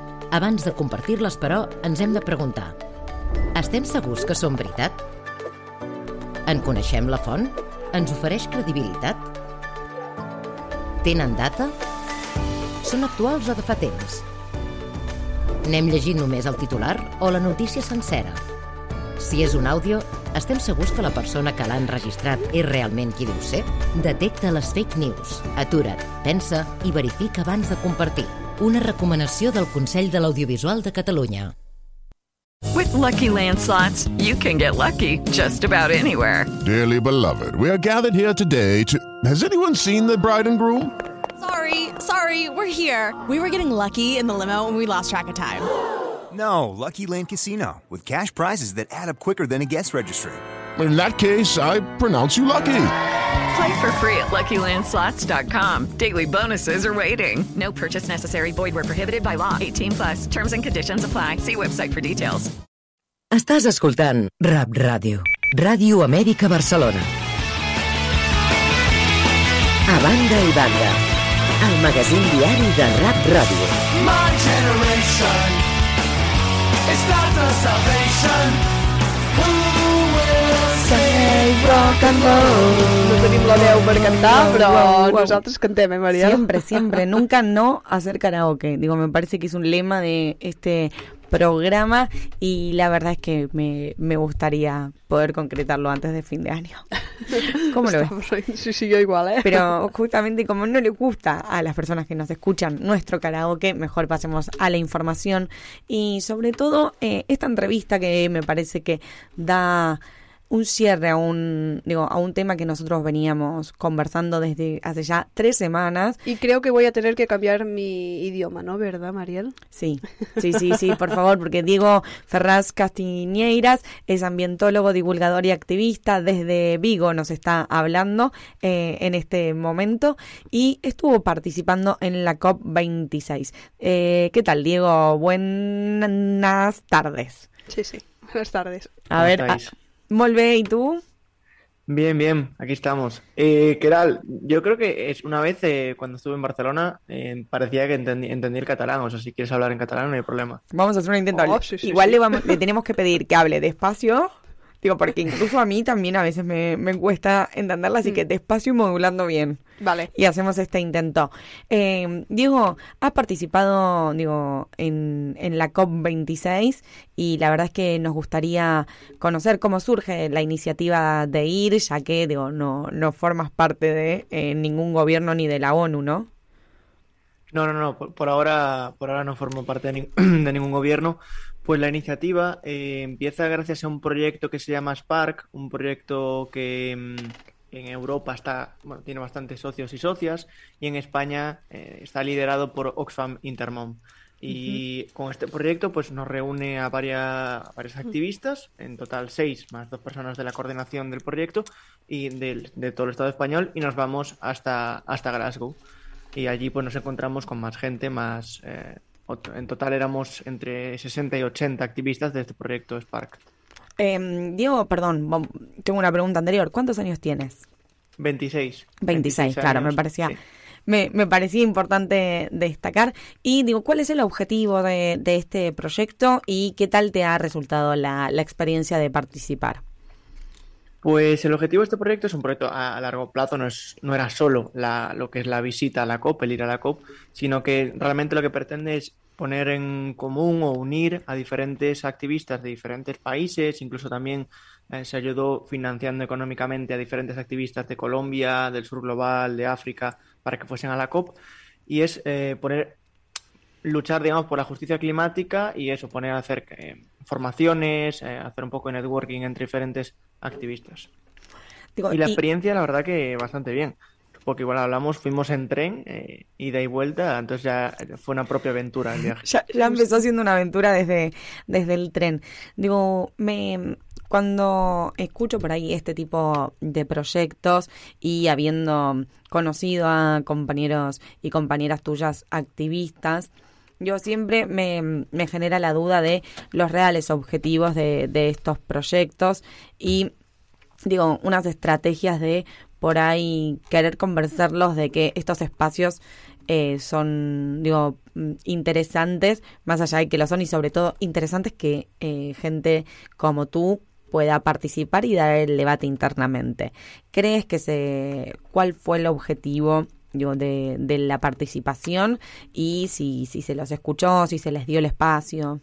Abans de compartir-les, però, ens hem de preguntar estem segurs que són veritat? En coneixem la font? Ens ofereix credibilitat? Tenen data? Són actuals o de fa temps? N'hem llegit només el titular o la notícia sencera? Si és un àudio, estem segurs que la persona que l'ha enregistrat és realment qui diu ser? Detecta les fake news. Atura't, pensa i verifica abans de compartir. Una recomanació del Consell de l'Audiovisual de Catalunya. With Lucky Land slots, you can get lucky just about anywhere. Dearly beloved, we are gathered here today to. Has anyone seen the bride and groom? Sorry, sorry, we're here. We were getting lucky in the limo and we lost track of time. No, Lucky Land Casino, with cash prizes that add up quicker than a guest registry. In that case, I pronounce you lucky. Play for free at LuckyLandSlots.com. Daily bonuses are waiting. No purchase necessary. Void where prohibited by law. 18 plus. Terms and conditions apply. See website for details. Estàs escoltant Rap Ràdio. Ràdio Amèrica Barcelona. A banda i banda. El magazín diari de Rap Ràdio. My generation is not the salvation. Rock and roll? No tenim la veu per cantar, però nosaltres cantem, eh, María? Siempre, siempre. Nunca no hacer karaoke. Digo, me parece que es un lema de este programa y la verdad es que me, me gustaría poder concretarlo antes de fin de año. ¿Cómo lo ves? Sí, sí, yo igual, ¿eh? Pero justamente como no le gusta a las personas que nos escuchan nuestro karaoke, mejor pasemos a la información y sobre todo eh, esta entrevista que me parece que da un cierre a un digo a un tema que nosotros veníamos conversando desde hace ya tres semanas Y creo que voy a tener que cambiar mi idioma, ¿no? ¿Verdad, Mariel? Sí, sí, sí, sí, por favor, porque Diego Ferraz Castiñeiras es ambientólogo, divulgador y activista desde Vigo, nos está hablando eh, en este momento y estuvo participando en la COP26. Eh, ¿Qué tal, Diego? Buenas tardes. Sí, sí. Buenas tardes. A ver, a- molt bé, ¿y tú? Bien, bien, aquí estamos. Eh, ¿qué tal? Yo creo que es una vez eh, cuando estuve en Barcelona eh, parecía que entendí, entendí el catalán, o sea, si quieres hablar en catalán no hay problema. Vamos a hacer un intento. Oh, sí, sí, Igual sí. Le, vamos, le tenemos que pedir que hable despacio. Digo, porque incluso a mí también a veces me, me cuesta entenderla, así que despacio y modulando bien. Vale. Y hacemos este intento. Eh, Diego, has participado, digo, en, en la COP26 y la verdad es que nos gustaría conocer cómo surge la iniciativa de ir, ya que, digo, no, no formas parte de eh, ningún gobierno ni de la ONU, ¿no? No, no, no, por, por ahora, por ahora no formo parte de ningún gobierno. Pues la iniciativa eh, empieza gracias a un proyecto que se llama Spark, un proyecto que mm, en Europa está, bueno, tiene bastantes socios y socias, y en España eh, está liderado por Oxfam Intermom. Y con este proyecto pues nos reúne a varias, a varios activistas, en total seis, más dos personas de la coordinación del proyecto y de todo el Estado español, y nos vamos hasta, hasta Glasgow. Y allí pues nos encontramos con más gente, más eh, ot- en total éramos entre 60 y 80 activistas de este proyecto Spark. Em, Diego, perdón, tengo una pregunta anterior. ¿Cuántos años tienes? 26. 26, claro, me años, parecía, sí. me, me parecía importante destacar. Y digo, ¿cuál es el objetivo de, de este proyecto y qué tal te ha resultado la, la experiencia de participar? Pues el objetivo de este proyecto es un proyecto a, a largo plazo, no, es, no era solo la, lo que es la visita a la COP, el ir a la COP, sino que realmente lo que pretende es poner en común o unir a diferentes activistas de diferentes países, incluso también eh, se ayudó financiando económicamente a diferentes activistas de Colombia, del sur global, de África, para que fuesen a la COP, y es eh, poner luchar, digamos, por la justicia climática y eso, poner a hacer eh, formaciones, eh, hacer un poco de networking entre diferentes activistas. Digo, y la y- experiencia, la verdad que bastante bien. Porque igual hablamos, fuimos en tren, eh, ida y vuelta, entonces ya fue una propia aventura el viaje. Ya, empezó siendo una aventura desde, desde el tren. Digo, me cuando escucho por ahí este tipo de proyectos y habiendo conocido a compañeros y compañeras tuyas activistas, yo siempre me, me genera la duda de los reales objetivos de estos proyectos y digo, unas estrategias de por ahí querer convencerlos de que estos espacios eh, son, digo, mm, interesantes, más allá de que lo son, y sobre todo interesantes que eh, gente como tú pueda participar y dar el debate internamente. ¿Crees que se, cuál fue el objetivo digo, de, de la participación y si, si se los escuchó, si se les dio el espacio?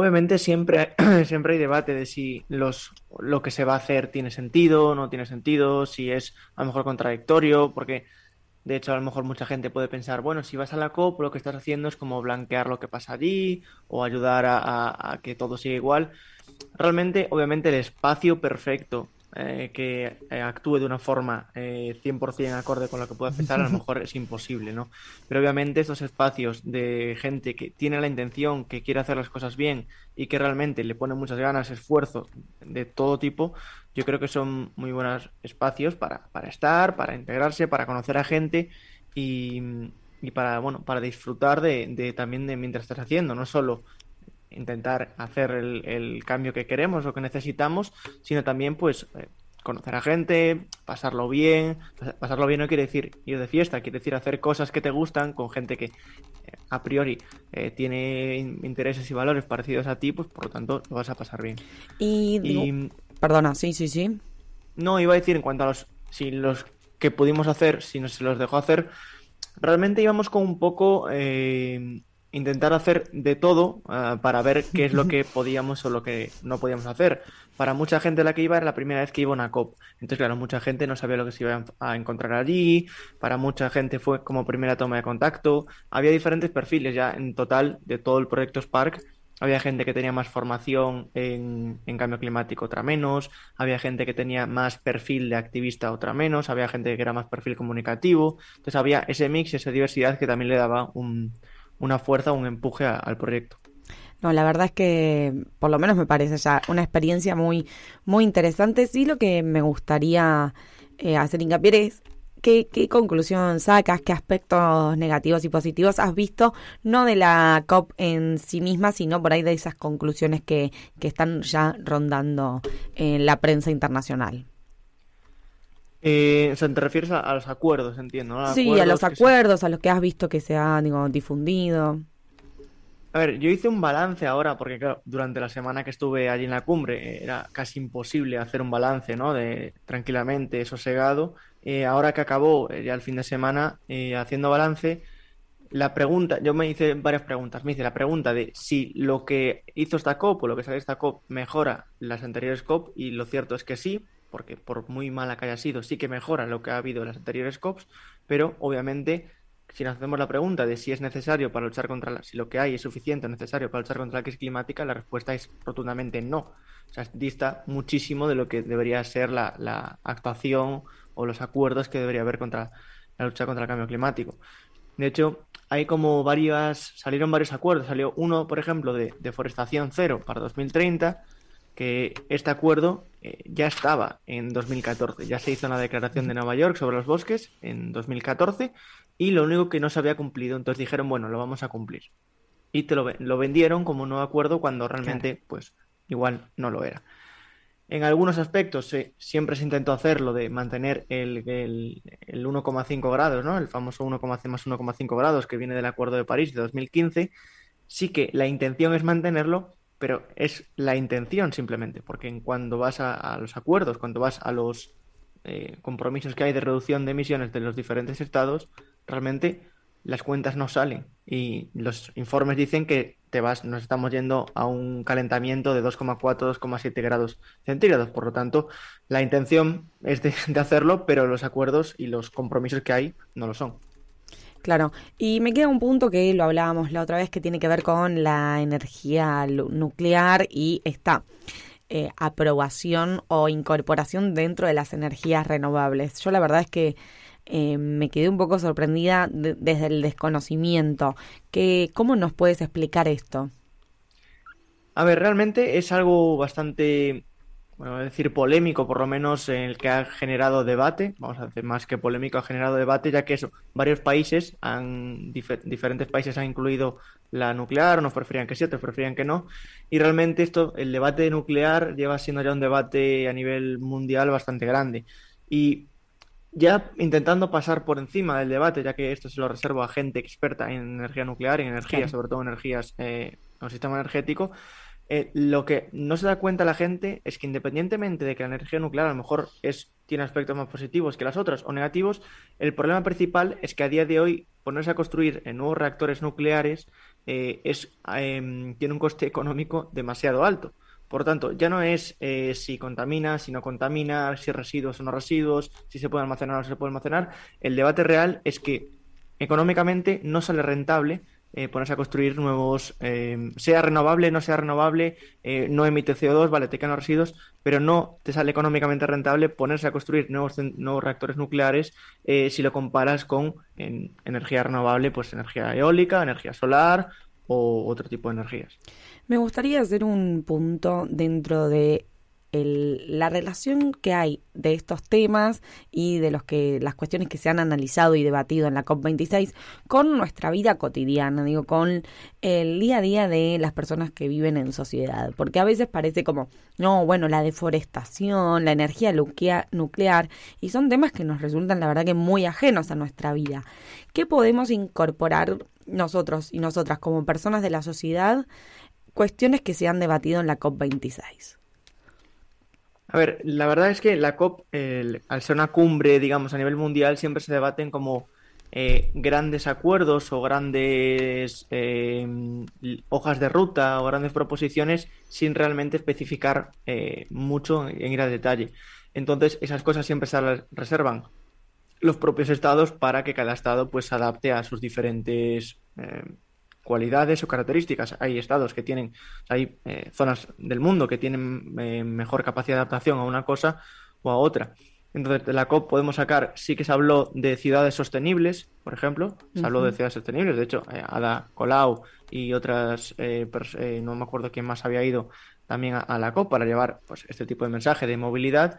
Obviamente siempre hay, siempre hay debate de si los, lo que se va a hacer tiene sentido, no tiene sentido, si es a lo mejor contradictorio, porque de hecho a lo mejor mucha gente puede pensar, bueno, si vas a la COP lo que estás haciendo es como blanquear lo que pasa allí o ayudar a, a- a que todo siga igual. Realmente, obviamente el espacio perfecto eh, que eh, actúe de una forma eh, 100% acorde con lo que pueda pensar, a lo mejor es imposible, ¿no? Pero obviamente estos espacios de gente que tiene la intención, que quiere hacer las cosas bien y que realmente le pone muchas ganas, esfuerzo de todo tipo, yo creo que son muy buenos espacios para, para estar, para integrarse, para conocer a gente y, y para, bueno, para disfrutar de, de también de mientras estás haciendo, no solo intentar hacer el, el cambio que queremos o que necesitamos, sino también pues eh, conocer a gente, pasarlo bien. Pas- Pasarlo bien no quiere decir ir de fiesta, quiere decir hacer cosas que te gustan con gente que eh, a priori eh, tiene in- intereses y valores parecidos a ti, pues por lo tanto lo vas a pasar bien. Y- perdona, sí, sí, sí. no, iba a decir en cuanto a los, si los que pudimos hacer, si no se los dejó hacer, realmente íbamos con un poco eh, intentar hacer de todo ah, para ver qué es lo que podíamos o lo que no podíamos hacer. Para mucha gente la que iba era la primera vez que iba a una COP. Entonces, claro, mucha gente no sabía lo que se iba a encontrar allí. Para mucha gente fue como primera toma de contacto. Había diferentes perfiles ya en total de todo el proyecto Spark. Había gente que tenía más formación en, en cambio climático, otra menos. Había gente que tenía más perfil de activista, otra menos. Había gente que era más perfil comunicativo. Entonces había ese mix, esa diversidad que también le daba un- una fuerza, un empuje a- al proyecto. No, la verdad es que por lo menos me parece ya una experiencia muy, muy interesante. Sí, lo que me gustaría eh, hacer hincapié es qué, qué conclusión sacas, qué aspectos negativos y positivos has visto, no de la COP en sí misma, sino por ahí de esas conclusiones que, que están ya rondando en la prensa internacional. Eh, o sea, te refieres a, a los acuerdos, entiendo, ¿no? Sí, a los se- acuerdos, a los que has visto que se han digo, difundido. A ver, yo hice un balance ahora, porque claro, durante la semana que estuve allí en la cumbre eh, era casi imposible hacer un balance, ¿no? De tranquilamente, sosegado. Eh, ahora que acabó eh, ya el fin de semana eh, haciendo balance, la pregunta, yo me hice varias preguntas. Me hice la pregunta de si lo que hizo esta COP o lo que sale esta COP mejora las anteriores COP, y lo cierto es que sí, porque por muy mala que haya sido, sí que mejora lo que ha habido en las anteriores COPs, pero obviamente si nos hacemos la pregunta de si es necesario para luchar contra la, si lo que hay es suficiente o necesario para luchar contra la crisis climática, la respuesta es rotundamente no. O sea, dista muchísimo de lo que debería ser la, la actuación o los acuerdos que debería haber contra la lucha contra el cambio climático. De hecho, hay como varias, salieron varios acuerdos. Salió uno, por ejemplo, de deforestación cero para 2030, que este acuerdo eh, ya estaba en 2014. Ya se hizo una declaración de Nueva York sobre los bosques en 2014 y lo único que no se había cumplido. Entonces dijeron, bueno, lo vamos a cumplir. Y te lo, ve- lo vendieron como un nuevo acuerdo cuando realmente, pues, igual no lo era. En algunos aspectos se- siempre se intentó hacerlo de mantener el, el, el 1,5 grados, ¿no? El famoso 1,5 más 1,5 grados que viene del Acuerdo de París de 2015. Sí que la intención es mantenerlo, pero es la intención simplemente, porque en cuando vas a, los acuerdos, cuando vas a los eh, compromisos que hay de reducción de emisiones de los diferentes estados, realmente las cuentas no salen y los informes dicen que te vas, nos estamos yendo a un calentamiento de 2,4, 2,7 grados centígrados. Por lo tanto, la intención es de hacerlo, pero los acuerdos y los compromisos que hay no lo son. Claro, y me queda un punto que lo hablábamos la otra vez que tiene que ver con la energía nuclear y esta eh, aprobación o incorporación dentro de las energías renovables. Yo la verdad es que eh, me quedé un poco sorprendida de- desde el desconocimiento. Que, ¿Cómo nos puedes explicar esto? A ver, realmente es algo bastante, bueno, voy a decir polémico, por lo menos en el que ha generado debate. Vamos a decir más que polémico, ha generado debate, ya que eso, varios países han, dife- diferentes países han incluido la nuclear, unos preferían que sí, otros preferían que no. Y realmente esto, el debate nuclear lleva siendo ya un debate a nivel mundial bastante grande. Y ya intentando pasar por encima del debate, ya que esto se lo reservo a gente experta en energía nuclear, en energías, Claro. sobre todo energías, eh, en el sistema energético, eh, lo que no se da cuenta la gente es que independientemente de que la energía nuclear a lo mejor es, tiene aspectos más positivos que las otras o negativos, el problema principal es que a día de hoy ponerse a construir nuevos reactores nucleares eh, em, tiene un coste económico demasiado alto. Por tanto, ya no es eh, si contamina, si no contamina, si residuos o no residuos, si se puede almacenar o no se puede almacenar. El debate real es que económicamente no sale rentable eh, ponerse a construir nuevos, eh, sea renovable, no sea renovable, eh, no emite CO2, vale, te quedan los residuos, pero no te sale económicamente rentable ponerse a construir nuevos, nuevos reactores nucleares si lo comparas con en- energía renovable, pues energía eólica, energía solar o otro tipo de energías. Me gustaría hacer un punto dentro de el- la relación que hay de estos temas y de los que las cuestiones que se han analizado y debatido en la COP26 con nuestra vida cotidiana, digo, con el día a día de las personas que viven en sociedad, porque a veces parece como, no, bueno, la deforestación, la energía nuclea- nuclear, y son temas que nos resultan, la verdad, que muy ajenos a nuestra vida. ¿Qué podemos incorporar nosotros y nosotras como personas de la sociedad? Cuestiones que se han debatido en la COP26. A ver, la verdad es que la COP, el- al ser una cumbre, digamos, a nivel mundial, siempre se debaten como eh, grandes acuerdos o grandes eh, hojas de ruta o grandes proposiciones sin realmente especificar eh, mucho en ir a detalle. Entonces, esas cosas siempre se las reservan los propios estados para que cada estado pues se adapte a sus diferentes eh, cualidades o características. Hay estados que tienen, hay eh, zonas del mundo que tienen eh, mejor capacidad de adaptación a una cosa o a otra. Entonces, de la COP podemos sacar, sí que se habló de ciudades sostenibles, por ejemplo, se habló de ciudades sostenibles, de hecho, eh, Ada Colau y otras, eh, eh, no me acuerdo quién más había ido también a, a la COP para llevar pues, este tipo de mensaje de movilidad.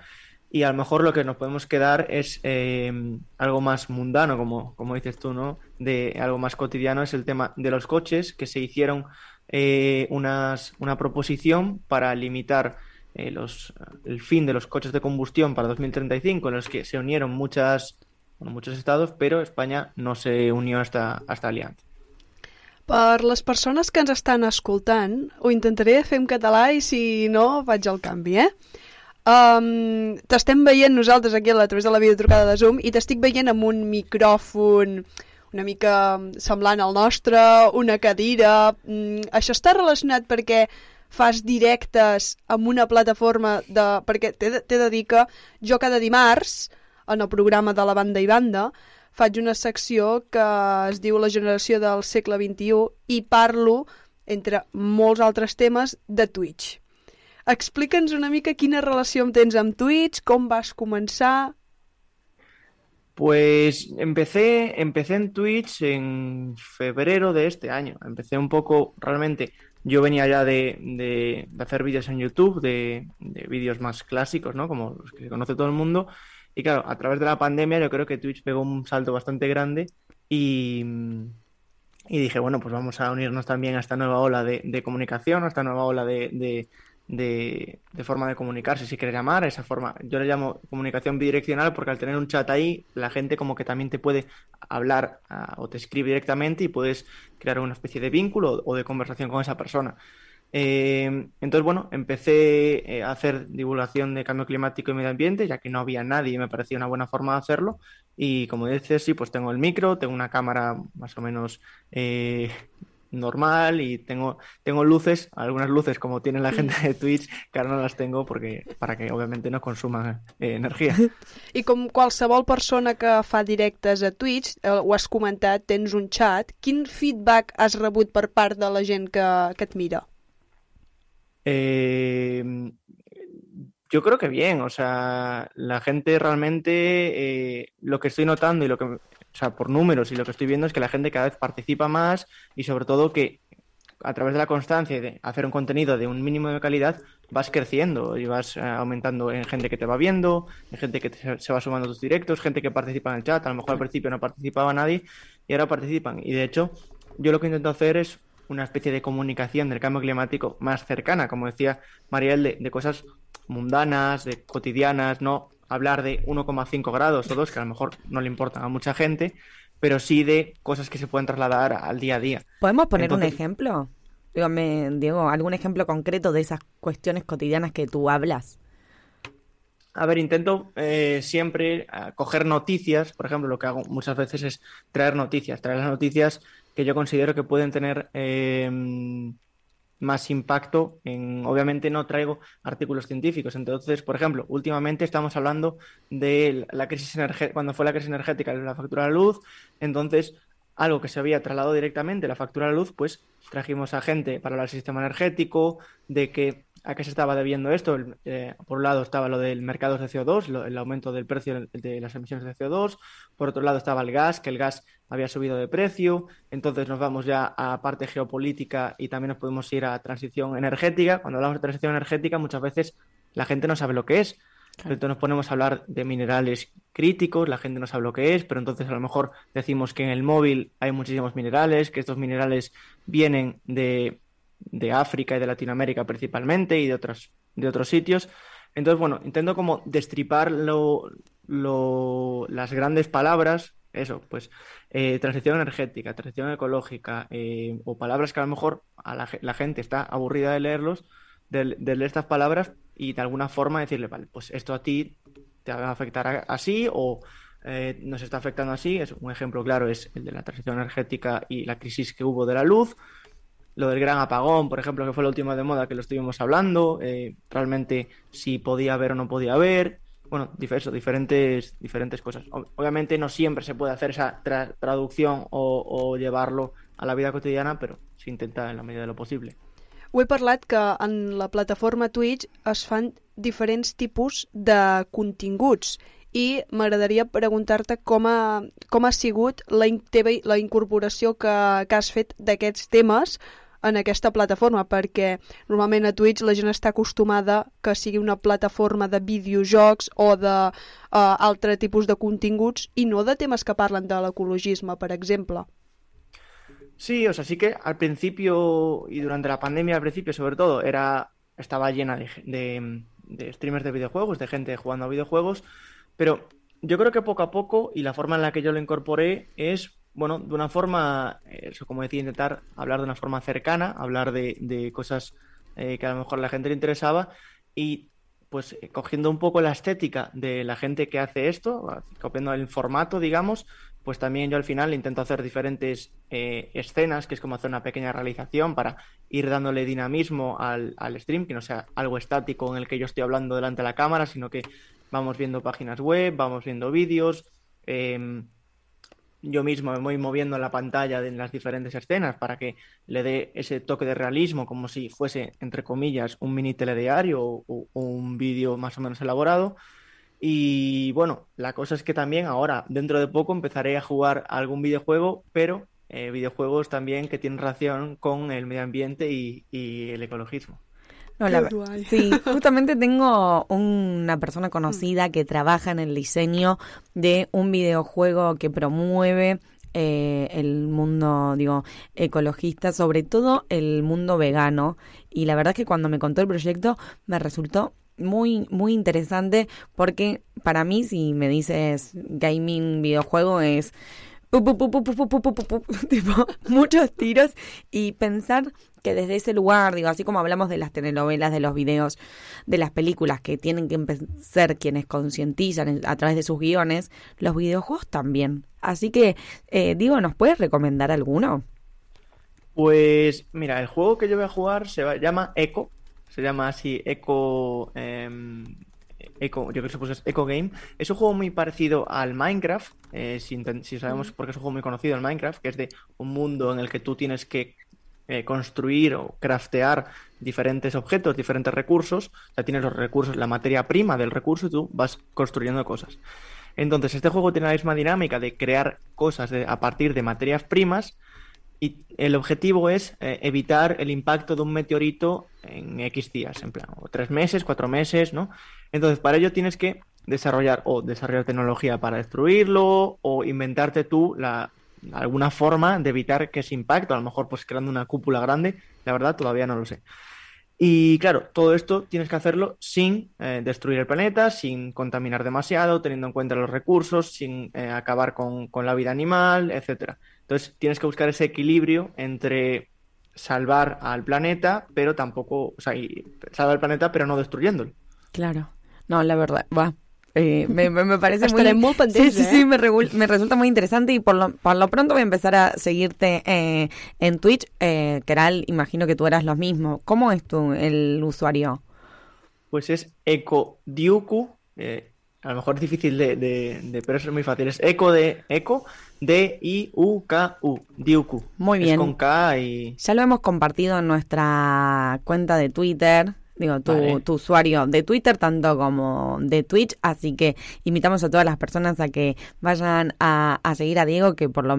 Y a lo mejor lo que nos podemos quedar es eh, algo más mundano, como, como dices tú, ¿no? De algo más cotidiano es el tema de los coches, que se hicieron eh, unas, una proposición para limitar eh, los, el fin de los coches de combustión para 2035, en los que se unieron muchas, bueno, muchos estados, pero España no se unió a esta, a esta alianza. Per les persones que ens estan escoltant, ho intentaré fer en català i si no, faig el canvi, eh? Um, t'estem veient nosaltres aquí a través de la videotrucada de Zoom i t'estic veient amb un micròfon una mica semblant al nostre, una cadira... Mm, això està relacionat perquè fas directes amb una plataforma de... Perquè t'he de, de dir que jo cada dimarts, en el programa de la banda i banda, faig una secció que es diu La generació del segle XXI i parlo, entre molts altres temes, de Twitch. Explica'ns una mica quina relació tens amb Twitch, com vas començar... Pues empecé, empecé en Twitch en febrero de este año. Empecé un poco, realmente, yo venía ya de, de- hacer vídeos en YouTube, de, de vídeos más clásicos, ¿no? Como los que conoce todo el mundo. Y claro, a través de la pandemia yo creo que Twitch pegó un salto bastante grande Y, y dije, bueno, pues vamos a unirnos también a esta nueva ola de, comunicación, a esta nueva ola de, de- forma de comunicarse, si quieres llamar, esa forma. Yo le llamo comunicación bidireccional porque al tener un chat ahí, la gente como que también te puede hablar ah, o te escribe directamente y puedes crear una especie de vínculo o de conversación con esa persona. Eh, entonces, bueno, empecé eh, a hacer divulgación de cambio climático y medio ambiente, ya que no había nadie y me parecía una buena forma de hacerlo. Y como dices, sí, pues tengo el micro, tengo una cámara más o menos eh, normal y tengo, tengo luces, algunas luces como tiene la gente de Twitch, que ahora no las tengo porque para que obviamente no consuman eh, energía. I com qualsevol persona que fa directes a Twitch, eh, ho has comentat, tens un chat, quin feedback has rebut per part de la gent que, que et mira? Eh, yo creo que bien, o sea, la gente realmente, eh, lo que estoy notando y lo que, o sea, por números y lo que estoy viendo es que la gente cada vez participa más y sobre todo que a través de la constancia y de hacer un contenido de un mínimo de calidad, vas creciendo y vas eh, aumentando en gente que te va viendo, en gente que te- se va sumando a tus directos, gente que participa en el chat, a lo mejor al principio no participaba nadie y ahora participan. Y de hecho, yo lo que intento hacer es una especie de comunicación del cambio climático más cercana, como decía Mariel, de, de cosas mundanas, de cotidianas, no hablar de 1,5 grados o 2, que a lo mejor no le importan a mucha gente, pero sí de cosas que se pueden trasladar al día a día. ¿Podemos poner un ejemplo? Dígame, Diego, algún ejemplo concreto de esas cuestiones cotidianas que tú hablas. A ver, intento eh, siempre eh, coger noticias, por ejemplo, lo que hago muchas veces es traer noticias, traer las noticias que yo considero que pueden tener eh, más impacto en, obviamente no traigo artículos científicos, entonces, por ejemplo, últimamente estamos hablando de la crisis energética, cuando fue la crisis energética la factura de la luz, entonces algo que se había trasladado directamente, la factura de la luz, pues trajimos a gente para del sistema energético, de que a qué se estaba debiendo esto. El- eh, por un lado estaba lo del mercado de CO2, lo- el aumento del precio de las emisiones de CO2. Por otro lado estaba el gas, que el gas había subido de precio. Entonces nos vamos ya a parte geopolítica y también nos podemos ir a transición energética. Cuando hablamos de transición energética, muchas veces la gente no sabe lo que es. Entonces nos ponemos a hablar de minerales críticos, la gente no sabe lo que es, pero entonces a lo mejor decimos que en el móvil hay muchísimos minerales, que estos minerales vienen de, de África y de Latinoamérica principalmente y de otros, de otros sitios. Entonces, bueno, intento como destripar lo, lo- las grandes palabras, eso, pues eh, transición energética, transición ecológica, eh, o palabras que a lo mejor a la, ge- la gente está aburrida de leerlos, de, leer estas palabras y de alguna forma decirle, vale, pues esto a ti te va a afectar así o eh, nos está afectando así. Es un ejemplo claro es el de la transición energética y la crisis que hubo de la luz. Lo del gran apagón, por ejemplo, que fue lo último de moda que lo estuvimos hablando, eh, realmente si podía haber o no podía haber, bueno, eso, diferentes, diferentes cosas. Ob- Obviamente no siempre se puede hacer esa tra- traducción o, o llevarlo a la vida cotidiana, pero se intenta en la medida de lo posible. Ho he parlat que en la plataforma Twitch es fan diferents tipus de continguts i m'agradaria preguntar-te com ha, com ha sigut la, teva, la incorporació que, que has fet d'aquests temes en aquesta plataforma, perquè normalment a Twitch la gent està acostumada que sigui una plataforma de videojocs o de uh, altre tipus de continguts i no de temes que parlen de l'ecologisme, per exemple. Sí, o sea, sí que al principio y durante la pandemia, al principio sobre todo, era estaba llena de, de, de streamers de videojuegos, de gente jugando a videojuegos, pero yo creo que poco a poco y la forma en la que yo lo incorporé es, bueno, de una forma, eh, eso como decía, intentar hablar de una forma cercana, hablar de, de cosas eh, que a lo mejor la gente le interesaba y pues eh, cogiendo un poco la estética de la gente que hace esto, copiando el formato, digamos, pues también yo al final intento hacer diferentes eh, escenas, que es como hacer una pequeña realización para ir dándole dinamismo al, al stream, que no sea algo estático en el que yo estoy hablando delante de la cámara, sino que vamos viendo páginas web, vamos viendo vídeos. em, yo mismo me voy moviendo en la pantalla de las diferentes escenas para que le dé ese toque de realismo, como si fuese, entre comillas, un mini telediario o, un vídeo más o menos elaborado. Y bueno, la cosa es que también ahora, dentro de poco, empezaré a jugar algún videojuego, pero eh, videojuegos también que tienen relación con el medio ambiente y el ecologismo. No, la, sí, justamente tengo una persona conocida que trabaja en el diseño de un videojuego que promueve el mundo, digo, ecologista, sobre todo el mundo vegano. Y la verdad es que cuando me contó el proyecto me resultó muy, muy interesante porque para mí si me dices gaming videojuego es... Tipo, muchos tiros y pensar que desde ese lugar, digo, así como hablamos de las telenovelas, de los videos, de las películas que tienen que ser quienes concientizan en- a través de sus guiones, los videojuegos también. Así que, eh, digo, ¿nos puedes recomendar alguno? Pues mira, el juego que yo voy a jugar se va- llama Echo, se llama así Echo, em, Echo, yo creo que se puso Echo Game. Es un juego muy parecido al Minecraft, eh, si, si sabemos porque es un juego muy conocido el Minecraft, que es de un mundo en el que tú tienes que eh, construir o craftear diferentes objetos, diferentes recursos. Sea, tienes los recursos, la materia prima del recurso y tú vas construyendo cosas. Entonces, este juego tiene la misma dinámica de crear cosas de- a partir de materias primas y el objetivo es eh, evitar el impacto de un meteorito en X días, en plan, o tres meses, cuatro meses, ¿no? Entonces, para ello tienes que desarrollar o desarrollar tecnología para destruirlo o inventarte tú la, alguna forma de evitar que ese impacto, a lo mejor pues creando una cúpula grande, la verdad todavía no lo sé. Y claro, todo esto tienes que hacerlo sin eh, destruir el planeta, sin contaminar demasiado, teniendo en cuenta los recursos, sin eh, acabar con, con la vida animal, etcétera. Entonces tienes que buscar ese equilibrio entre salvar al planeta, pero tampoco, o sea, salvar al planeta, pero no destruyéndolo. Claro. No, la verdad, va. Eh, me, parece muy... Sí, sí, eh? sí, me, resulta muy interesante y por lo, por lo pronto voy a empezar a seguirte eh, en Twitch. Eh, Keral, imagino que tú eras lo mismo. ¿Cómo es tu, el usuario? Pues es Eco Diuku, eh, a lo mejor es difícil de, de- de- pero es muy fácil. Es Eco de Eco, D-I-U-K-U, Diuku. Muy Es bien. con K y Ya lo hemos compartido en nuestra cuenta de Twitter. Digo, tu, Vale. tu usuario de Twitter, tanto como de Twitch. Así que invitamos a todas las personas a que vayan a, a seguir a Diego, que por lo.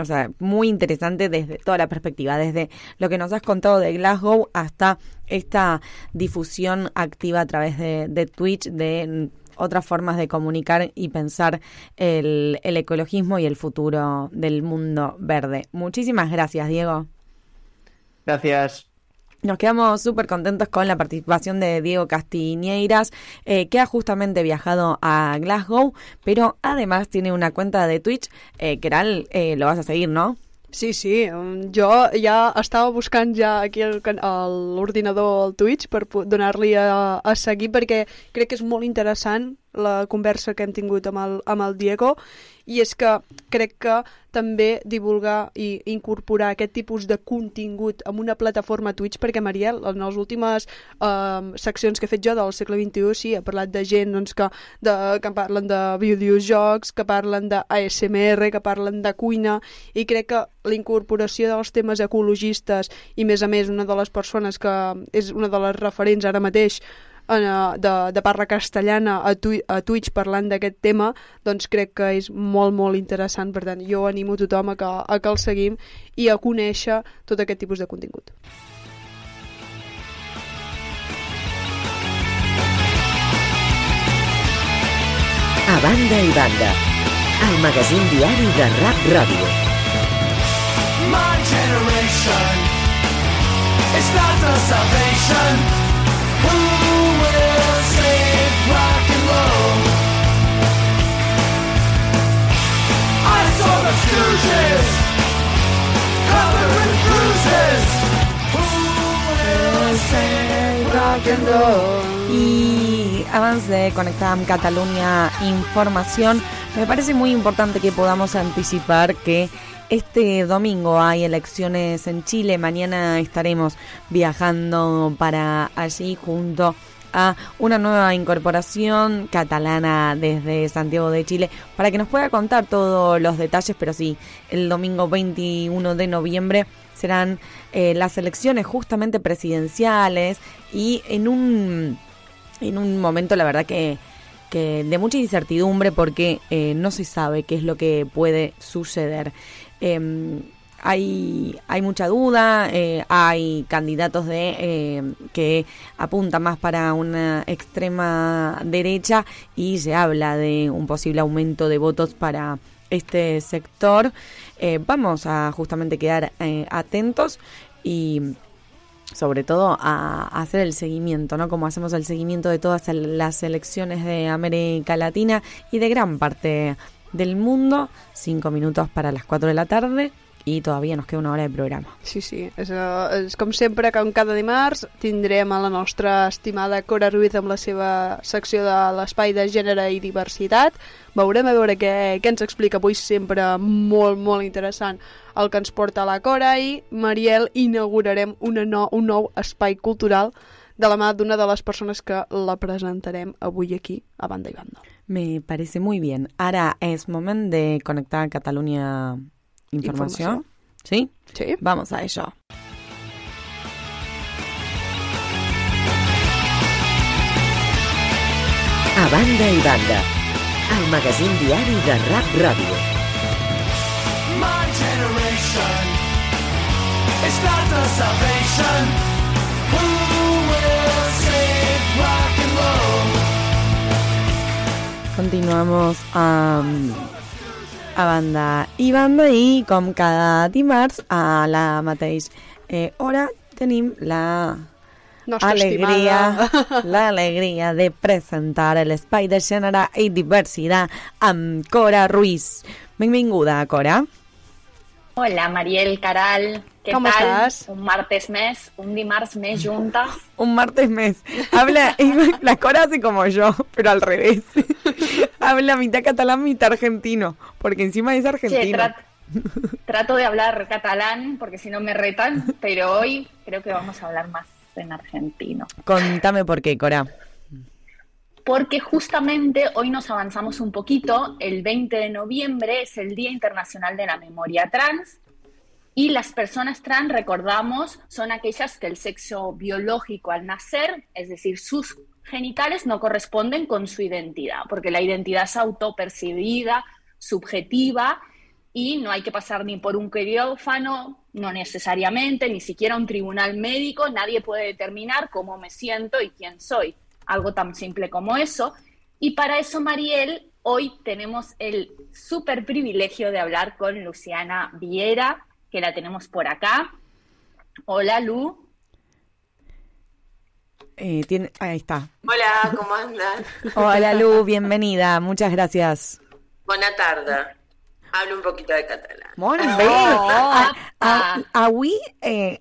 O sea, muy interesante desde toda la perspectiva, desde lo que nos has contado de Glasgow hasta esta difusión activa a través de, de Twitch de otras formas de comunicar y pensar el, el ecologismo y el futuro del mundo verde. Muchísimas gracias, Diego. Gracias. Nos quedamos súper contentos con la participación de Diego Castiñeiras, eh, que ha justamente viajado a Glasgow, pero además tiene una cuenta de Twitch. Eh, Keral, eh, lo vas a seguir, ¿no? Sí, sí, um, jo ja estava buscant ja aquí el can- a l'ordinador al Twitch per donar-li a, a seguir perquè crec que és molt interessant la conversa que hem tingut amb el, amb el Diego i és que crec que també divulgar i incorporar aquest tipus de contingut en una plataforma Twitch, perquè Mariel, en les últimes um, seccions que he fet jo del segle XXI, sí, he parlat de gent doncs, que, de, que parlen de videojocs, que parlen de ASMR, que parlen de cuina, i crec que la incorporació dels temes ecologistes i, més a més, una de les persones que és una de les referents ara mateix eh, de, de parla castellana a, twi a Twitch parlant d'aquest tema, doncs crec que és molt, molt interessant. Per tant, jo animo tothom a que, a que el seguim i a conèixer tot aquest tipus de contingut. A banda i banda, el magazín diari de Rap Ràdio. My generation is not the salvation. Who Y abans de conectar amb Catalunya Información, me parece muy importante que podamos anticipar que este domingo hay elecciones en Chile. Mañana estaremos viajando para allí junto a una nueva incorporación catalana desde Santiago de Chile para que nos pueda contar todos los detalles, pero sí, el domingo 21 de noviembre serán eh, las elecciones justamente presidenciales y en un en un momento la verdad que, que de mucha incertidumbre porque eh, no se sabe qué es lo que puede suceder. Eh, hay, hay mucha duda, eh, hay candidatos de eh, que apuntan más para una extrema derecha y se habla de un posible aumento de votos para este sector. Eh, vamos a justamente quedar atentos y sobre todo a, a hacer el seguimiento, ¿no? Como hacemos el seguimiento de todas las elecciones de América Latina y de gran parte del mundo. Cinco minutos para las cuatro de la tarde y todavía nos queda una hora de programa. Sí, sí, és, uh, és com sempre, com cada dimarts, tindrem a la nostra estimada Cora Ruiz amb la seva secció de l'espai de gènere i diversitat. Veurem a veure què, què ens explica avui, sempre molt, molt interessant el que ens porta la Cora i, Mariel, inaugurarem una no, un nou espai cultural de la mà d'una de les persones que la presentarem avui aquí, a banda i banda. Me parece muy bien. Ahora es momento de conectar a Cataluña Información. Información. ¿Sí? Sí. Vamos a ello. A banda i banda, el magazín diari de Rap Ràdio. My generation is not the salvation. Who will save rock and roll? Continuamos a, a banda i banda i com cada dimarts a la mateix eh, hora tenim la Nostra alegria, l'alegria de presentar l'espai de gènere i diversitat amb Cora Ruiz. Benvinguda, Cora. Hola, Mariel Caral. ¿Qué ¿Cómo tal? estás? Un martes mes, un dimarts mes juntas. Un martes mes. Habla, la Cora hace como yo, pero al revés. Habla mitad catalán, mitad argentino, porque encima es argentino. trat- trato de hablar catalán porque si no me retan, pero hoy creo que vamos a hablar más en argentino. Contame por qué, Cora. Porque justamente hoy nos avanzamos un poquito. El 20 de noviembre es el Día Internacional de la Memoria Trans. Y las personas trans, recordamos, son aquellas que el sexo biológico al nacer, es decir, sus genitales, no corresponden con su identidad, porque la identidad es autopercibida, subjetiva, y no hay que pasar ni por un quirófano, no necesariamente, ni siquiera un tribunal médico, nadie puede determinar cómo me siento y quién soy. Algo tan simple como eso. Y para eso, Mariel, hoy tenemos el súper privilegio de hablar con Luciana Viera, que la tenemos por acá. Hola, Lu. Eh, tiene, ahí está. Hola, ¿cómo andan? Hola Lu, bienvenida, muchas gracias. Buena tarde. Hablo un poquito de catalán. Molt bé. A, a- avui, eh,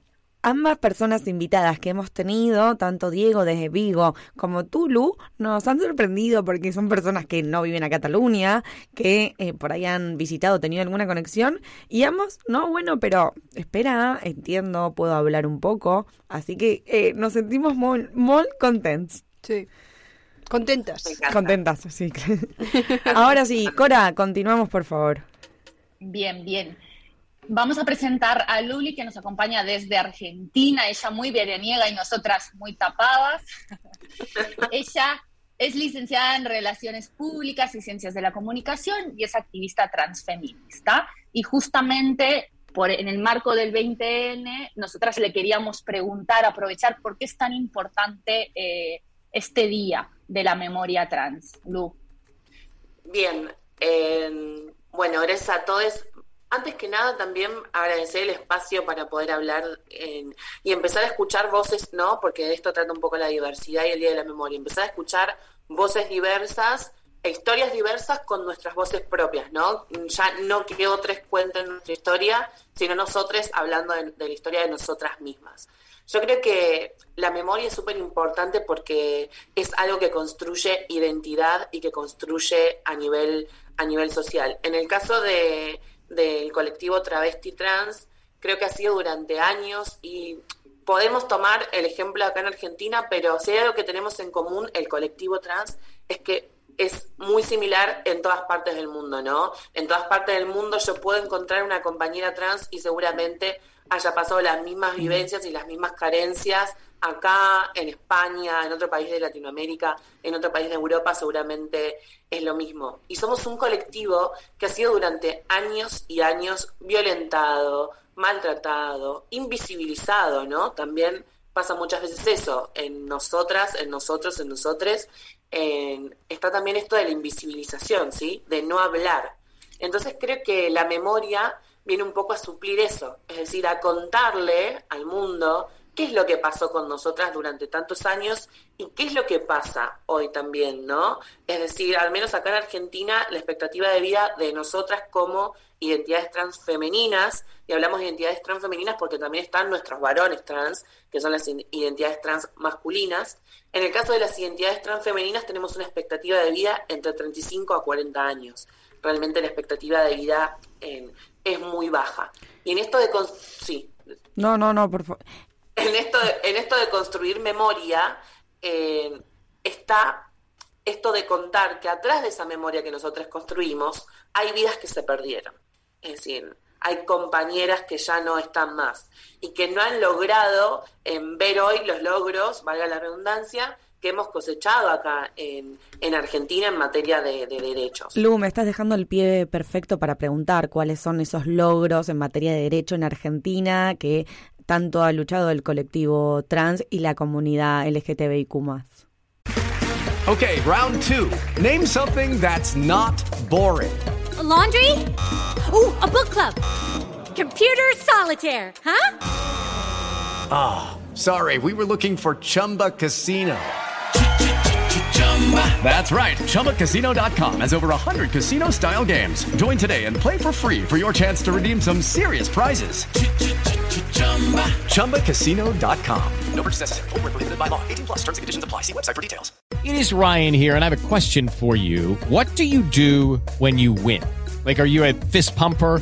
ambas personas invitadas que hemos tenido, tanto Diego desde Vigo como tú, Lu, nos han sorprendido porque son personas que no viven a Cataluña, que eh, por ahí han visitado, tenido alguna conexión, y ambos, no, bueno, pero espera, entiendo, puedo hablar un poco, así que eh, nos sentimos muy, muy contentos. Sí. Contentas. Contentas, sí. Ahora sí, Cora, continuamos, por favor. Bien, bien. Vamos a presentar a Luli, que nos acompaña desde Argentina, ella muy veraniega y nosotras muy tapadas. ella es licenciada en Relaciones Públicas y Ciencias de la Comunicación y es activista transfeminista. Y justamente por, en el marco del 20N, nosotras le queríamos preguntar, aprovechar por qué es tan importante eh, este día de la memoria trans. Lu. Bien, eh, bueno, gracias a todos. Antes que nada, también agradecer el espacio para poder hablar en- y empezar a escuchar voces, ¿no? Porque de esto trata un poco la diversidad y el Día de la Memoria. Empezar a escuchar voces diversas, e historias diversas con nuestras voces propias, ¿no? Ya no que otros cuenten nuestra historia, sino nosotros hablando de, la historia de nosotras mismas. Yo creo que la memoria es súper importante porque es algo que construye identidad y que construye a nivel, a nivel social. En el caso de, del colectivo travesti trans, creo que ha sido durante años y podemos tomar el ejemplo acá en Argentina, pero si hay algo que tenemos en común, el colectivo trans, es que es muy similar en todas partes del mundo, ¿no? En todas partes del mundo yo puedo encontrar una compañera trans y seguramente haya pasado las mismas vivencias y las mismas carencias acá, en España, en otro país de Latinoamérica, en otro país de Europa, seguramente es lo mismo. Y somos un colectivo que ha sido durante años y años violentado, maltratado, invisibilizado, ¿no? También pasa muchas veces eso, en nosotras, en nosotros, en nosotres, está también esto de la invisibilización, ¿sí? De no hablar. Entonces creo que la memoria viene un poco a suplir eso, es decir, a contarle al mundo qué es lo que pasó con nosotras durante tantos años y qué es lo que pasa hoy también, ¿no? Es decir, al menos acá en Argentina, la expectativa de vida de nosotras como identidades trans femeninas, y hablamos de identidades trans femeninas porque también están nuestros varones trans, que son las identidades trans masculinas. En el caso de las identidades trans femeninas tenemos una expectativa de vida entre 35 a 40 años. Realmente la expectativa de vida eh, es muy baja. Y en esto de... Sí. No, no, no, por favor. En esto de, en esto de construir memoria eh, está esto de contar que atrás de esa memoria que nosotros construimos hay vidas que se perdieron. Es decir, hay compañeras que ya no están más y que no han logrado en ver hoy los logros, valga la redundancia, que hemos cosechado acá en, en Argentina en materia de, de, derechos. Lu, me estás dejando el pie perfecto para preguntar cuáles son esos logros en materia de derecho en Argentina que tanto ha luchado el colectivo trans y la comunidad LGTBIQ+. Okay, round two. Name something that's not boring. A laundry? Ooh, a book club. Computer solitaire, huh? Ah, oh, sorry, we were looking for Chumba Casino. That's right. ChumbaCasino.com has over 100 casino style games. Join today and play for free for your chance to redeem some serious prizes. ChumbaCasino.com. No purchase necessary. Full prohibited by law. 18 plus terms and conditions apply. See website for details. It is Ryan here, and I have a question for you. What do you do when you win? Like, are you a fist pumper?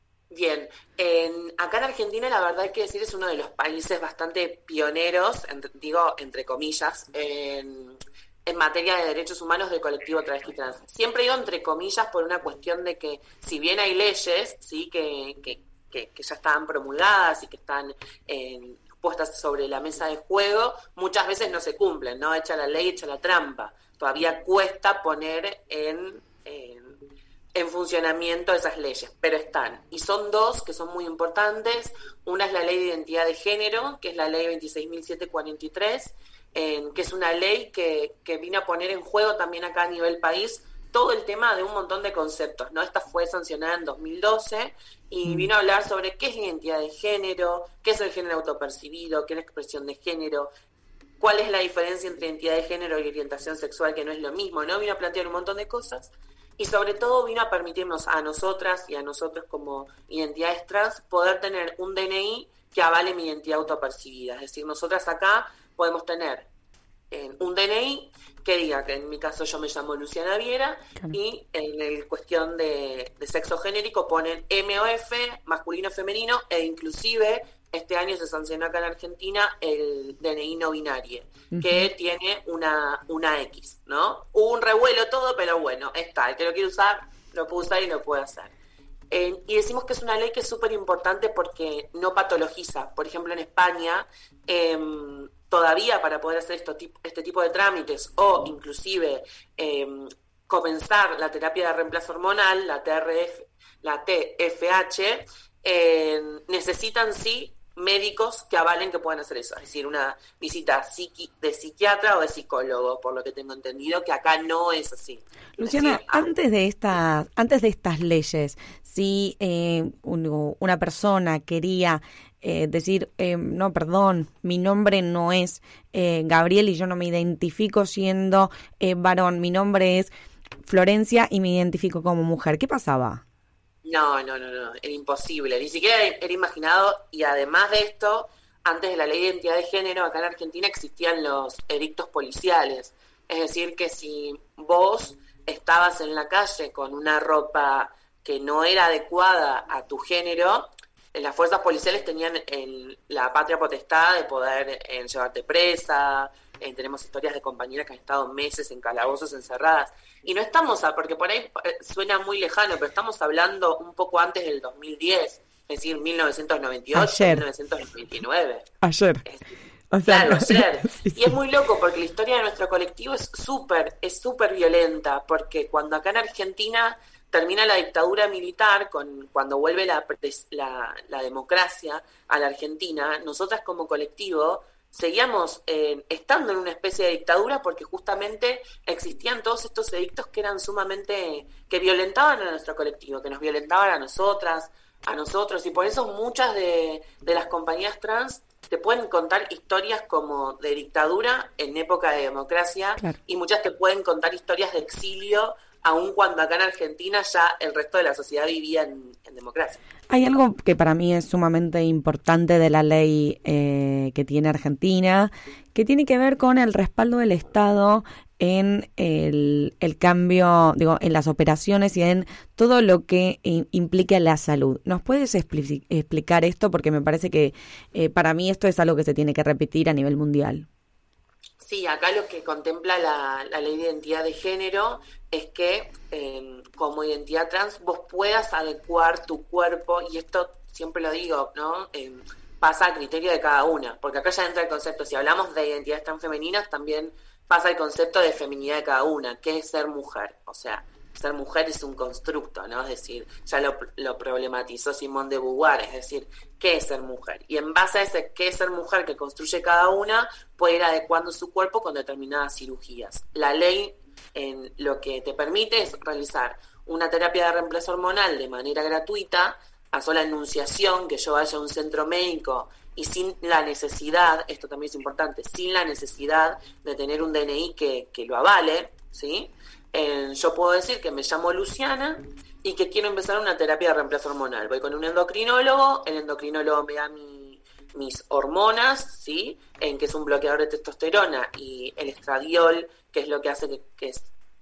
Bien, en, acá en Argentina la verdad hay que decir es uno de los países bastante pioneros, digo entre comillas, en, materia de derechos humanos del colectivo travesti trans. Siempre digo entre comillas por una cuestión de que si bien hay leyes, sí, que, que, que, que ya están promulgadas y que están en, puestas sobre la mesa de juego, muchas veces no se cumplen, ¿no? Echa la ley, echa la trampa. Todavía cuesta poner en en funcionamiento esas leyes, pero están. Y son dos que son muy importantes. Una es la ley de identidad de género, que es la ley 26.743, que es una ley que, que vino a poner en juego también acá a nivel país todo el tema de un montón de conceptos, ¿no? Esta fue sancionada en 2012 y vino a hablar sobre qué es identidad de género, qué es el género autopercibido, qué es la expresión de género, cuál es la diferencia entre identidad de género y orientación sexual, que no es lo mismo, ¿no? Vino a plantear un montón de cosas y sobre todo vino a permitirnos a nosotras y a nosotros como identidades trans poder tener un DNI que avale mi identidad autopercibida. Es decir, nosotras acá podemos tener eh, un DNI que diga que en mi caso yo me llamo Luciana Viera y en el cuestión de, de sexo genérico ponen MOF, masculino, femenino e inclusive este año se sancionó acá en Argentina el DNI no binario, que tiene una, una X, ¿no? Hubo un revuelo todo, pero bueno, está. El que lo quiere usar, lo puede usar y lo puede hacer. y decimos que es una ley que es súper importante porque no patologiza. Por ejemplo, en España, em, todavía para poder hacer esto, este tipo de trámites o inclusive em, comenzar la terapia de reemplazo hormonal, la TRF, la TFH, necesitan sí médicos que avalen que puedan hacer eso, es decir, una visita de psiquiatra o de psicólogo, por lo que tengo entendido, que acá no es así. Luciana, antes de estas, antes de estas leyes, si eh, una persona quería eh, decir, eh, no, perdón, mi nombre no es Gabriel y yo no me identifico siendo varón, mi nombre es Florencia y me identifico como mujer, ¿qué pasaba? No, no, no, no, era imposible, ni siquiera era imaginado y además de esto, antes de la ley de identidad de género, acá en Argentina existían los edictos policiales, es decir, que si vos estabas en la calle con una ropa que no era adecuada a tu género, las fuerzas policiales tenían la patria potestad de poder llevarte presa, tenemos historias de compañeras que han estado meses en calabozos encerradas. Y no estamos, a, porque por ahí eh, suena muy lejano, pero estamos hablando un poco antes del 2010. Es decir, 1998, Ayer. 1999. Ayer. O sea, Claro, ayer. Y es muy loco porque la historia de nuestro colectivo es súper, es súper violenta, porque cuando acá en Argentina termina la dictadura militar, con, cuando vuelve la, la, la democracia a la Argentina, nosotras como colectivo seguíamos eh, estando en una especie de dictadura porque justamente existían todos estos edictos que eran sumamente, que violentaban a nuestro colectivo, que nos violentaban a nosotras, a nosotros, y por eso muchas de, de las compañías trans te pueden contar historias como de dictadura en época de democracia Claro. y muchas te pueden contar historias de exilio, aun cuando acá en Argentina ya el resto de la sociedad vivía en, democracia. Hay algo que para mí es sumamente importante de la ley eh, que tiene Argentina, que tiene que ver con el respaldo del Estado en el, el cambio, digo, en las operaciones y en todo lo que implica la salud. ¿Nos puedes expli- explicar esto? Porque me parece que eh, para mí esto es algo que se tiene que repetir a nivel mundial. Sí, acá lo que contempla la, la ley de identidad de género es que eh, como identidad trans vos puedas adecuar tu cuerpo, y esto siempre lo digo, ¿no? Eh, pasa a criterio de cada una, porque acá ya entra el concepto, si hablamos de identidades trans femeninas, también pasa el concepto de feminidad de cada una, que es ser mujer, o sea, ser mujer es un constructo, ¿no? Es decir, ya lo, problematizó Simón de Beauvoir, es decir, ¿qué es ser mujer? Y en base a ese qué es ser mujer que construye cada una, puede ir adecuando su cuerpo con determinadas cirugías. La ley en lo que te permite es realizar una terapia de reemplazo hormonal de manera gratuita, a sola enunciación, que yo vaya a un centro médico y sin la necesidad, esto también es importante, sin la necesidad de tener un DNI que, que lo avale, ¿sí? Eh, yo puedo decir que me llamo Luciana y que quiero empezar una terapia de reemplazo hormonal. Voy con un endocrinólogo, el endocrinólogo me da mi- mis hormonas, ¿sí? En que es un bloqueador de testosterona y el estradiol, que es lo que hace que,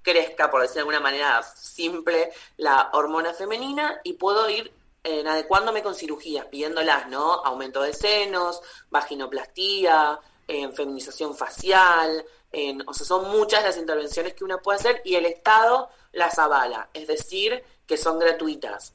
crezca, por decir de alguna manera simple, la hormona femenina y puedo ir eh, adecuándome con cirugías, pidiéndolas, ¿no? Aumento de senos, vaginoplastía, en feminización facial, en- o sea, son muchas las intervenciones que uno puede hacer y el Estado las avala, es decir, que son gratuitas.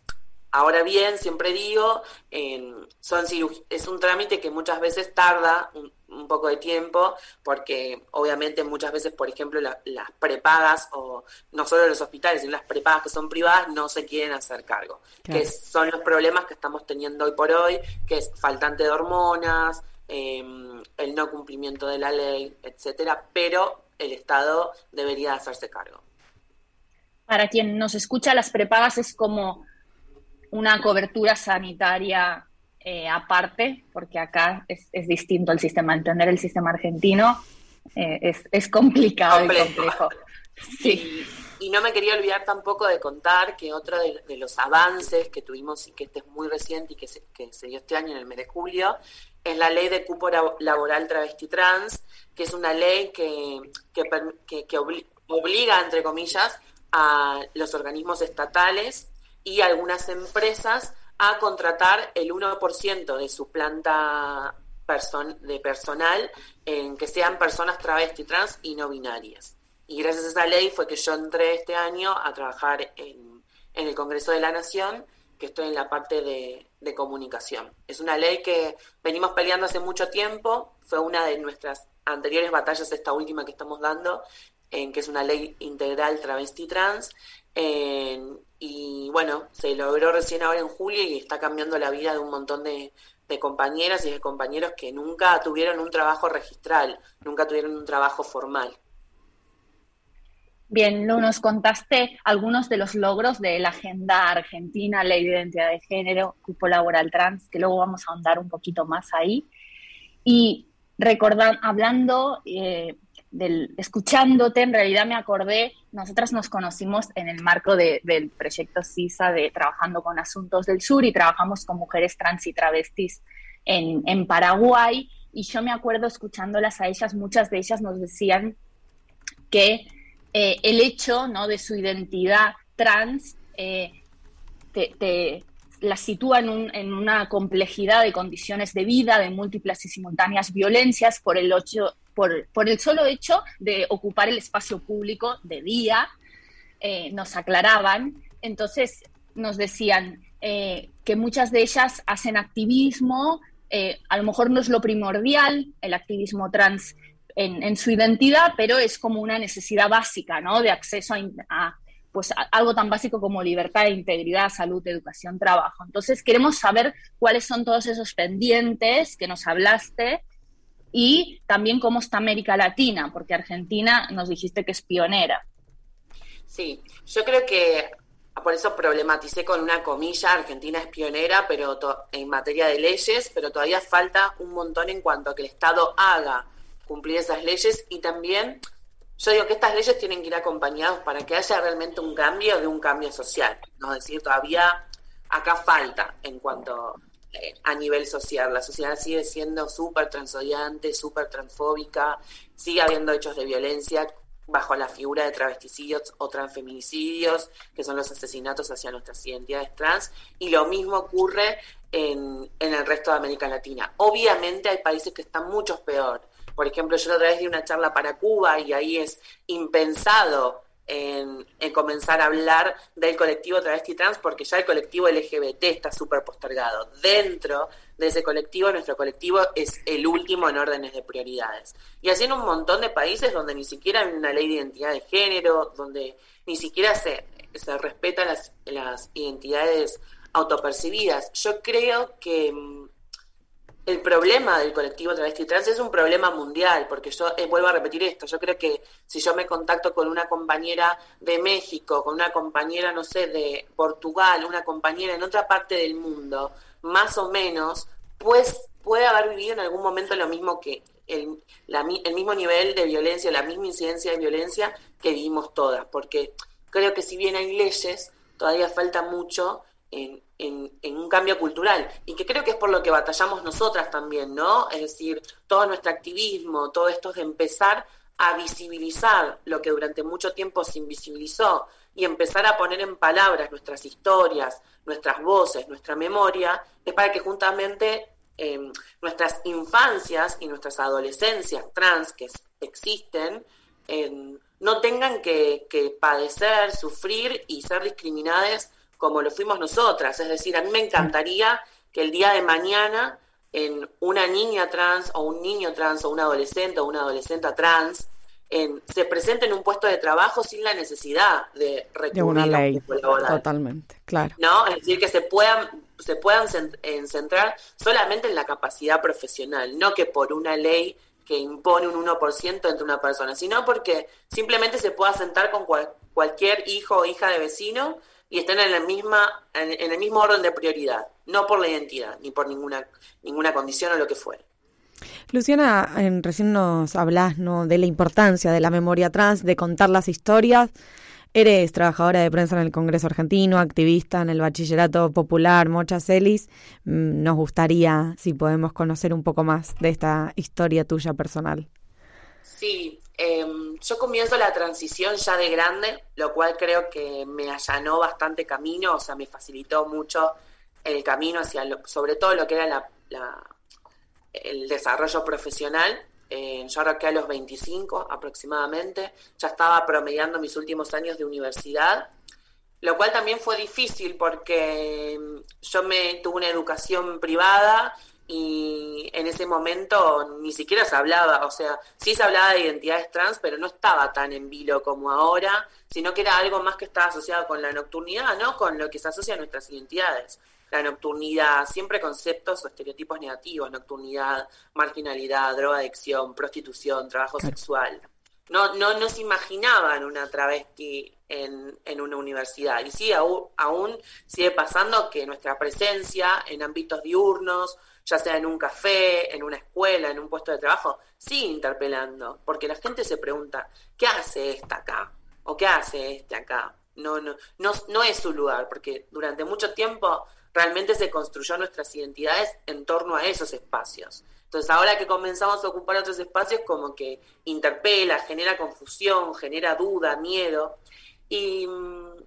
Ahora bien, siempre digo, en- son es un trámite que muchas veces tarda un, un poco de tiempo, porque obviamente muchas veces, por ejemplo, la- las prepagas, o no solo los hospitales, sino las prepagas que son privadas, no se quieren hacer cargo. Claro. Que son los problemas que estamos teniendo hoy por hoy, que es faltante de hormonas, em, el no cumplimiento de la ley, etcétera, pero el Estado debería hacerse cargo. Para quien nos escucha, las prepagas es como una cobertura sanitaria eh, aparte, porque acá es, es distinto el sistema. Entender el sistema argentino eh, es, es complicado y Complejo. complejo. Sí. Y, no me quería olvidar tampoco de contar que otro de, los avances que tuvimos y que este es muy reciente y que se, dio este año en el mes de julio es la ley de cupo labo- laboral travesti trans, que es una ley que, que, obliga, entre comillas, a los organismos estatales y algunas empresas a contratar el 1% de su planta de personal en que sean personas travesti, trans y no binarias. Y gracias a esa ley fue que yo entré este año a trabajar en, en el Congreso de la Nación, que estoy en la parte de, de comunicación. Es una ley que venimos peleando hace mucho tiempo, fue una de nuestras anteriores batallas, esta última que estamos dando, en que es una ley integral travesti trans. y bueno, se logró recién ahora en julio y está cambiando la vida de un montón de, de compañeras y de compañeros que nunca tuvieron un trabajo registral, nunca tuvieron un trabajo formal. Bien, nos contaste algunos de los logros de la Agenda Argentina, Ley de Identidad de Género, Cupo Laboral Trans, que luego vamos a ahondar un poquito más ahí. Y recordando, hablando, eh, del, escuchándote, en realidad me acordé, nosotras nos conocimos en el marco de- del proyecto CISA de Trabajando con Asuntos del Sur y trabajamos con mujeres trans y travestis en, en Paraguay. Y yo me acuerdo escuchándolas a ellas, muchas de ellas nos decían que eh, el hecho ¿no? de su identidad trans eh, te, la sitúa en, un- en una complejidad de condiciones de vida, de múltiples y simultáneas violencias por el, ocho- por, por el solo hecho de ocupar el espacio público de día, eh, nos aclaraban. Entonces nos decían, que muchas de ellas hacen activismo, a lo mejor no es lo primordial, el activismo trans en, en su identidad, pero es como una necesidad básica, ¿no? De acceso a, a, pues a- algo tan básico como libertad, integridad, salud, educación, trabajo. Entonces queremos saber cuáles son todos esos pendientes que nos hablaste y también cómo está América Latina, porque Argentina nos dijiste que es pionera. Sí, yo creo que por eso problematicé con una comilla, Argentina es pionera pero en materia de leyes, pero todavía falta un montón en cuanto a que el Estado haga cumplir esas leyes y también yo digo que estas leyes tienen que ir acompañados para que haya realmente un cambio de un cambio social, ¿no? Es decir, todavía acá falta en cuanto eh, a nivel social. La sociedad sigue siendo súper transodiante, súper transfóbica, sigue habiendo hechos de violencia bajo la figura de travesticidios o transfeminicidios, que son los asesinatos hacia nuestras identidades trans, y lo mismo ocurre en, en el resto de América Latina. Obviamente hay países que están mucho peor. Por ejemplo, yo la otra vez di una charla para Cuba y ahí es impensado en, en comenzar a hablar del colectivo travesti trans porque ya el colectivo LGBT está súper postergado. Dentro de ese colectivo, nuestro colectivo es el último en órdenes de prioridades. Y así en un montón de países donde ni siquiera hay una ley de identidad de género, donde ni siquiera se, se respetan las, las identidades autopercibidas. Yo creo que mm, el problema del colectivo travesti trans es un problema mundial, porque yo eh, vuelvo a repetir esto, yo creo que si yo me contacto con una compañera de México, con una compañera, no sé, de Portugal, una compañera en otra parte del mundo, más o menos, pues puede haber vivido en algún momento lo mismo que el, el mismo nivel de violencia, la misma incidencia de violencia que vivimos todas, porque creo que si bien hay leyes, todavía falta mucho en, en- un cambio cultural y que creo que es por lo que batallamos nosotras también, ¿no? Es decir, todo nuestro activismo, todo esto es de empezar a visibilizar lo que durante mucho tiempo se invisibilizó y empezar a poner en palabras nuestras historias, nuestras voces, nuestra memoria, es para que juntamente eh, nuestras infancias y nuestras adolescencias trans que existen eh, no tengan que padecer, sufrir y ser discriminadas como lo fuimos nosotras. Es decir, a mí me encantaría que el día de mañana en una niña trans o un niño trans o un adolescente o una adolescente trans en- se presente en un puesto de trabajo sin la necesidad de recurrir De una a un ley, laboral. totalmente, claro. ¿no? Es decir, que se puedan, se puedan en centrar solamente en la capacidad profesional, no que por una ley que impone un 1% entre una persona, sino porque simplemente se pueda sentar con cual- cualquier hijo o hija de vecino y estén en la misma en, en el mismo orden de prioridad, no por la identidad ni por ninguna ninguna condición o lo que fuere. Luciana, en- recién nos hablas ¿no? de la importancia de la memoria trans, de contar las historias. Eres trabajadora de prensa en el Congreso Argentino, activista en el Bachillerato Popular Mocha Celis. Mm, Nos gustaría, si podemos conocer un poco más de esta historia tuya personal. Sí, em, yo comienzo la transición ya de grande, lo cual creo que me allanó bastante camino, o sea, me facilitó mucho el camino hacia, lo- sobre todo lo que era la, el desarrollo profesional. Eh, yo arranqué a los 25 aproximadamente, ya estaba promediando mis últimos años de universidad, lo cual también fue difícil porque mm, yo me tuve una educación privada y en ese momento ni siquiera se hablaba, o sea, sí se hablaba de identidades trans, pero no estaba tan en vilo como ahora, sino que era algo más que estaba asociado con la nocturnidad, ¿no? Con lo que se asocia a nuestras identidades. La nocturnidad, siempre conceptos o estereotipos negativos, nocturnidad, marginalidad, drogadicción, prostitución, trabajo sexual no, no, no se imaginaban una travesti en, en una universidad. Y sí, aún, aún sigue pasando que nuestra presencia en ámbitos diurnos, ya sea en un café, en una escuela, en un puesto de trabajo, sigue interpelando, porque la gente se pregunta, ¿qué hace esta acá? ¿O qué hace este acá? No, no, no, no es su lugar, porque durante mucho tiempo realmente se construyó nuestras identidades en torno a esos espacios. Entonces ahora que comenzamos a ocupar otros espacios, como que interpela, genera confusión, genera duda, miedo. Y mm,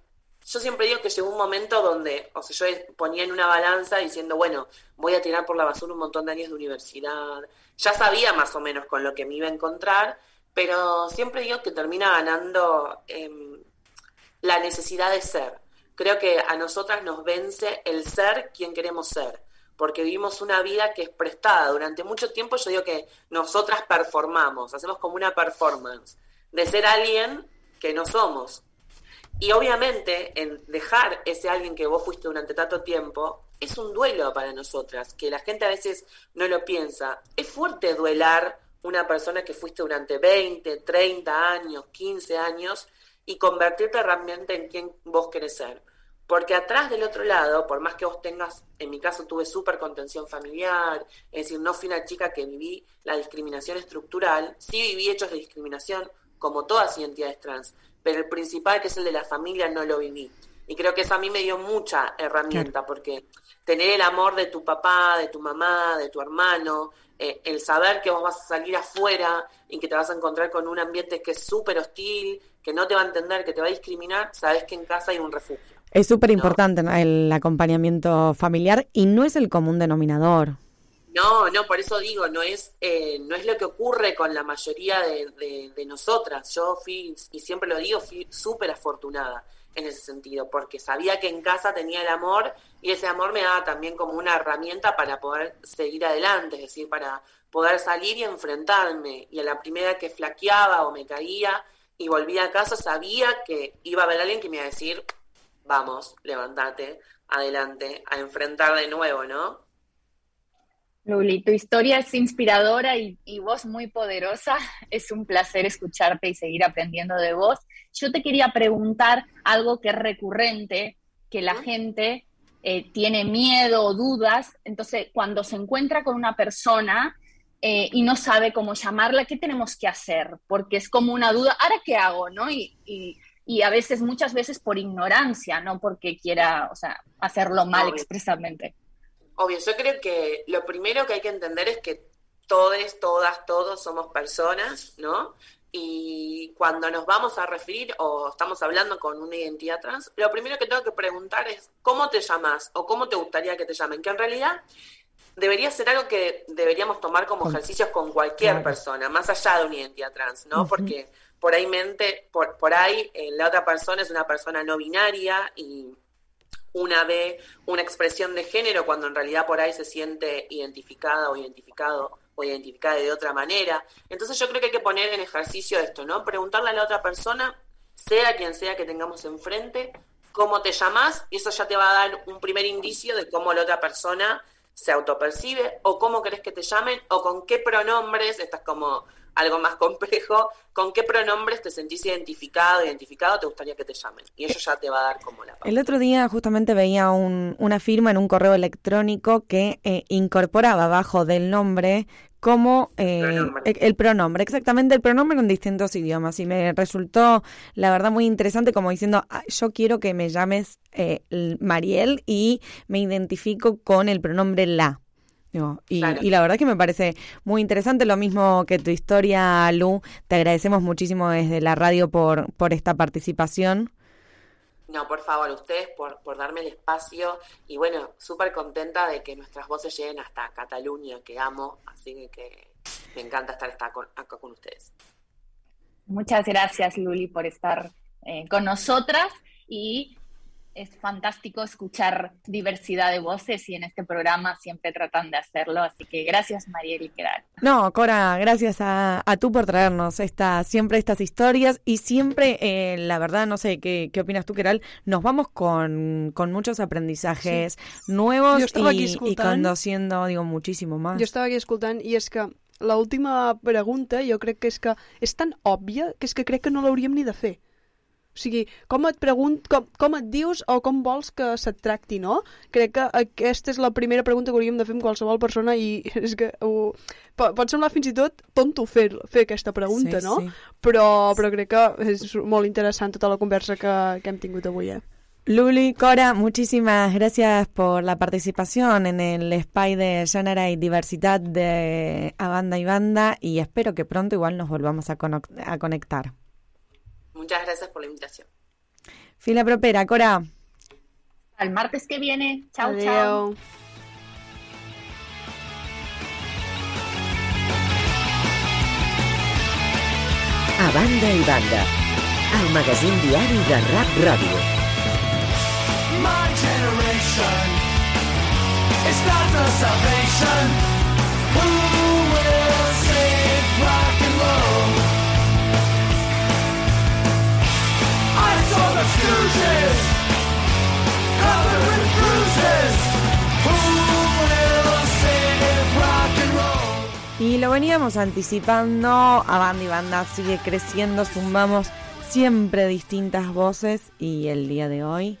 yo siempre digo que llegó un momento donde, o sea, yo ponía en una balanza diciendo, bueno, voy a tirar por la basura un montón de años de universidad. Ya sabía más o menos con lo que me iba a encontrar, pero siempre digo que termina ganando em, la necesidad de ser. creo que a nosotras nos vence el ser quien queremos ser, porque vivimos una vida que es prestada. Durante mucho tiempo yo digo que nosotras performamos, hacemos como una performance de ser alguien que no somos. Y obviamente en dejar ese alguien que vos fuiste durante tanto tiempo es un duelo para nosotras, que la gente a veces no lo piensa. Es fuerte duelar una persona que fuiste durante 20, 30 años, 15 años y convertirte realmente en quien vos querés ser. Porque atrás del otro lado, por más que vos tengas, en mi caso tuve súper contención familiar, es decir, no fui una chica que viví la discriminación estructural, sí viví hechos de discriminación como todas identidades trans, pero el principal, que es el de la familia, no lo viví. Y creo que eso a mí me dio mucha herramienta, porque tener el amor de tu papá, de tu mamá, de tu hermano, eh, el saber que vos vas a salir afuera y que te vas a encontrar con un ambiente que es súper hostil, que no te va a entender, que te va a discriminar, sabes que en casa hay un refugio. Es súper importante el acompañamiento familiar y no es el común denominador. No, no, por eso digo, no es, eh, no es lo que ocurre con la mayoría de, de, nosotras. Yo fui, y siempre lo digo, fui súper afortunada en ese sentido, porque sabía que en casa tenía el amor y ese amor me daba también como una herramienta para poder seguir adelante, es decir, para poder salir y enfrentarme. Y a la primera que flaqueaba o me caía y volvía a casa, sabía que iba a haber alguien que me iba a decir, vamos, levántate, adelante, a enfrentar de nuevo, ¿no? Luli, tu historia es inspiradora y, y, vos muy poderosa. Es un placer escucharte y seguir aprendiendo de vos. Yo te quería preguntar algo que es recurrente, que la gente eh, tiene miedo o dudas. Entonces, cuando se encuentra con una persona eh, y no sabe cómo llamarla, ¿qué tenemos que hacer? Porque es como una duda, ¿ahora qué hago? ¿no? Y, y, y a veces, muchas veces por ignorancia, no porque quiera, o sea, hacerlo mal expresamente. Obvio, yo creo que lo primero que hay que entender es que todos, todas, todos somos personas, ¿no? Y cuando nos vamos a referir o estamos hablando con una identidad trans, lo primero que tengo que preguntar es ¿cómo te llamas? o ¿cómo te gustaría que te llamen? Que en realidad debería ser algo que deberíamos tomar como ejercicios con cualquier persona, más allá de una identidad trans, ¿no? Porque por ahí mente, por, por ahí eh, la otra persona es una persona no binaria y una ve una expresión de género cuando en realidad por ahí se siente identificada o identificado o identificada de otra manera. Entonces yo creo que hay que poner en ejercicio esto, ¿no? Preguntarle a la otra persona, sea quien sea que tengamos enfrente, cómo te llamas, y eso ya te va a dar un primer indicio de cómo la otra persona se autopercibe, o cómo querés que te llamen, o con qué pronombres, esta es como algo más complejo, con qué pronombres te sentís identificado, identificado, te gustaría que te llamen. Y eso ya te va a dar como la El otro día justamente veía un- una firma en un correo electrónico que eh, incorporaba abajo del nombre como eh, el, el pronombre, exactamente el pronombre en distintos idiomas. Y me resultó, la verdad, muy interesante como diciendo, "Ah, yo quiero que me llames eh, Mariel y me identifico con el pronombre la. Digo, y, Claro. y la verdad que me parece muy interesante, lo mismo que tu historia, Lu. Te agradecemos muchísimo desde la radio por, por esta participación. No, por favor, ustedes por, por darme el espacio y bueno, súper contenta de que nuestras voces lleguen hasta Cataluña, que amo, así que, que me encanta estar acá con, acá con ustedes. Muchas gracias, Luli, por estar eh, con nosotras y es fantástico escuchar diversidad de voces y en este programa siempre tratan de hacerlo, así que gracias, Mariel y Keral. No, Cora, gracias a, a tú por traernos esta, siempre estas historias y siempre, eh, la verdad, no sé, ¿qué, qué opinas tú, Keral? Nos vamos con, con muchos aprendizajes nuevos y, y escoltant. conociendo, digo, muchísimo más. Jo estava aquí escoltant i és que l'última pregunta jo crec que és que és tan òbvia que és que crec que no l'hauríem ni de fer. O sigui, com et pregunt, com, com et dius o com vols que se't tracti, no? Crec que aquesta és la primera pregunta que hauríem de fer amb qualsevol persona i és que ho, po- pot semblar fins i tot tonto fer, fer aquesta pregunta, Sí, no? sí. Però, però crec que és molt interessant tota la conversa que, que hem tingut avui, eh? Luli, Cora, muchísimas gracias por la participación en el SPY de Género y Diversidad de A Banda y Banda y espero que pronto igual nos volvamos a, a conectar. muchas gracias por la invitación. Fila propera, Cora. Al martes que viene. Chao, chao. A banda y banda, el magazín diari de Rap Ràdio. My generation is not the salvation Stooges covered with bruises. Who will save rock and roll? Y lo veníamos anticipando, a Banda y Banda sigue creciendo, sumamos siempre distintas voces y el día de hoy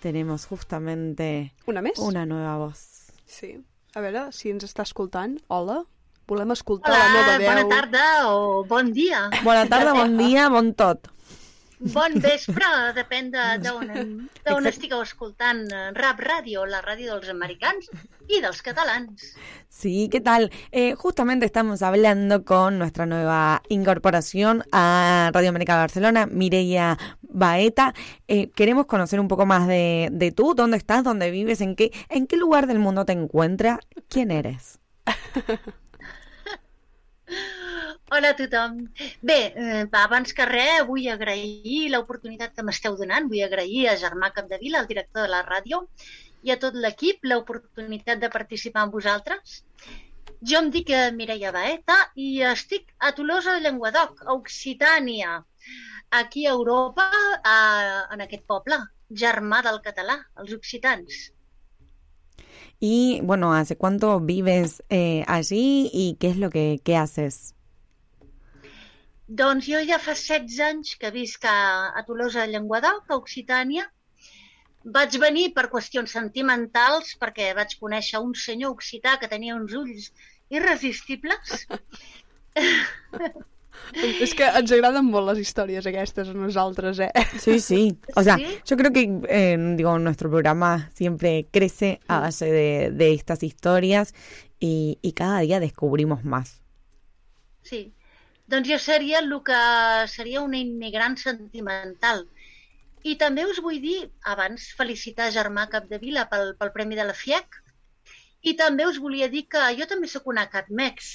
tenemos justamente Una més? una nueva voz. Sí. A veure, si ens està escoltant. Hola. Volem escoltar Hola, la meva veu. bona tarda o bon dia. Bona tarda, bon dia, bon tot. Bon vespre, depèn de- d'on d'on Exacte. estigueu escoltant eh, Rap Ràdio, la ràdio dels americans i dels catalans. Sí, ¿qué tal? Eh, justamente estamos hablando con nuestra nueva incorporación a Radio América Barcelona, Mireia Baeta. Eh, queremos conocer un poco más de, de tú, dónde estás, dónde vives, en qué, en qué lugar del mundo te encuentras, quién eres. Hola a tothom. Bé, eh, va, abans que res, vull agrair l'oportunitat que m'esteu donant. Vull agrair a Germà Capdevila, el director de la ràdio, i a tot l'equip l'oportunitat de participar amb vosaltres. Jo em dic eh, Mireia Baeta i estic a Tolosa de Llenguadoc, a Occitània, aquí a Europa, a, en aquest poble, germà del català, els occitans. Y bueno, ¿hace cuánto vives eh, allí y qué es lo que, que haces? Doncs jo ja fa 16 anys que visc a, a Tolosa de Llenguadoc, a Occitània. Vaig venir per qüestions sentimentals perquè vaig conèixer un senyor occità que tenia uns ulls irresistibles. És que ens agraden molt les històries aquestes a nosaltres, eh? Sí, sí. O sea, ¿Sí? yo creo que eh, digo, nuestro programa siempre crece a base de, de estas historias y, y cada día descubrimos más. Sí. Doncs jo seria el que seria una immigrant sentimental. I també us vull dir, abans, felicitar Germà Capdevila pel, pel Premi de la FIEC, i també us volia dir que jo també sóc una catmex,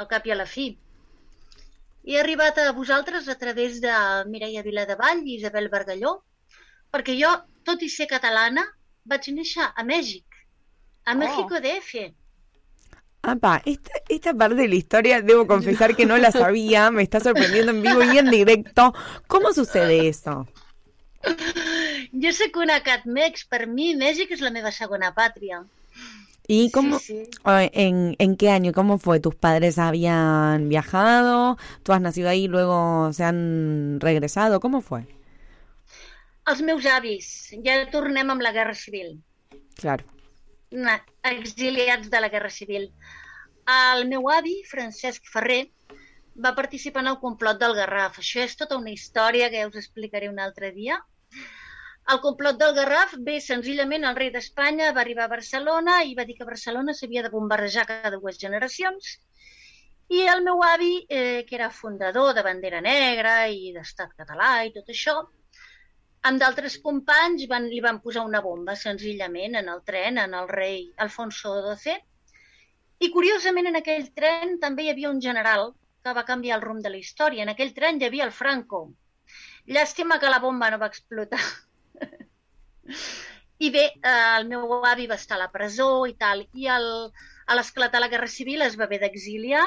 al cap i a la fi. He arribat a vosaltres a través de Mireia Viladevall i Isabel Bargalló, perquè jo, tot i ser catalana, vaig néixer a Mèxic, a México DF. Apa, esta, esta parte de la historia debo confesar que no la sabía, me está sorprendiendo en vivo y en directo. ¿Cómo sucede eso? Jo sóc una catmex, per mi Mèxic és la meva segona pàtria. ¿Y cómo, sí. eh, En, en qué año, cómo fue? ¿Tus padres habían viajado? ¿Tú has nacido ahí y luego se han regresado? ¿Cómo fue? Els meus avis, ja tornem amb la Guerra Civil, Claro. Exiliats de la Guerra Civil. El meu avi, Francesc Ferrer, va participar en el complot del Garraf. Això és tota una història que ja us explicaré un altre dia. El complot del Garraf, bé, senzillament el rei d'Espanya va arribar a Barcelona i va dir que Barcelona s'havia de bombardejar cada dues generacions i el meu avi, eh, que era fundador de Bandera Negra i d'Estat Català i tot això, amb d'altres companys van, li van posar una bomba, senzillament, en el tren, en el rei Alfonso XII. I, curiosament, en aquell tren també hi havia un general que va canviar el rumb de la història. En aquell tren hi havia el Franco. Llàstima que la bomba no va explotar. I bé, eh, el meu avi va estar a la presó i tal, i el, a l'esclatar la Guerra Civil es va haver d'exiliar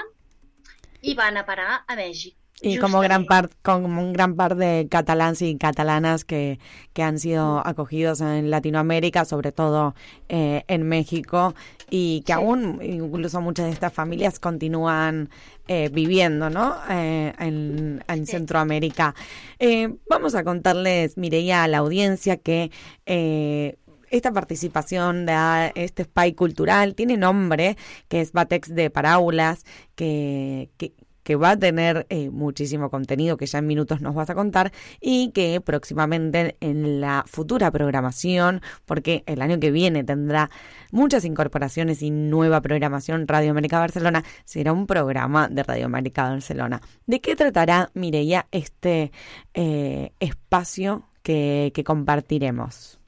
i va anar a parar a Mèxic. Y como gran parte, como un gran par de catalanes y catalanas que, que han sido acogidos en Latinoamérica, sobre todo eh, en México, y que aún incluso muchas de estas familias continúan eh, viviendo, ¿no? Eh, en, en Centroamérica. Eh, vamos a contarles, Mireia, a la audiencia que eh, esta participación de este spy cultural tiene nombre, que es Batex de Parábolas, que, que, que va a tener eh, muchísimo contenido que ya en minutos nos vas a contar y que próximamente en la futura programación, porque el año que viene tendrá muchas incorporaciones y nueva programación Radio América Barcelona, será un programa de Radio América Barcelona. ¿De qué tratará, Mireia, este eh, espacio que, que compartiremos?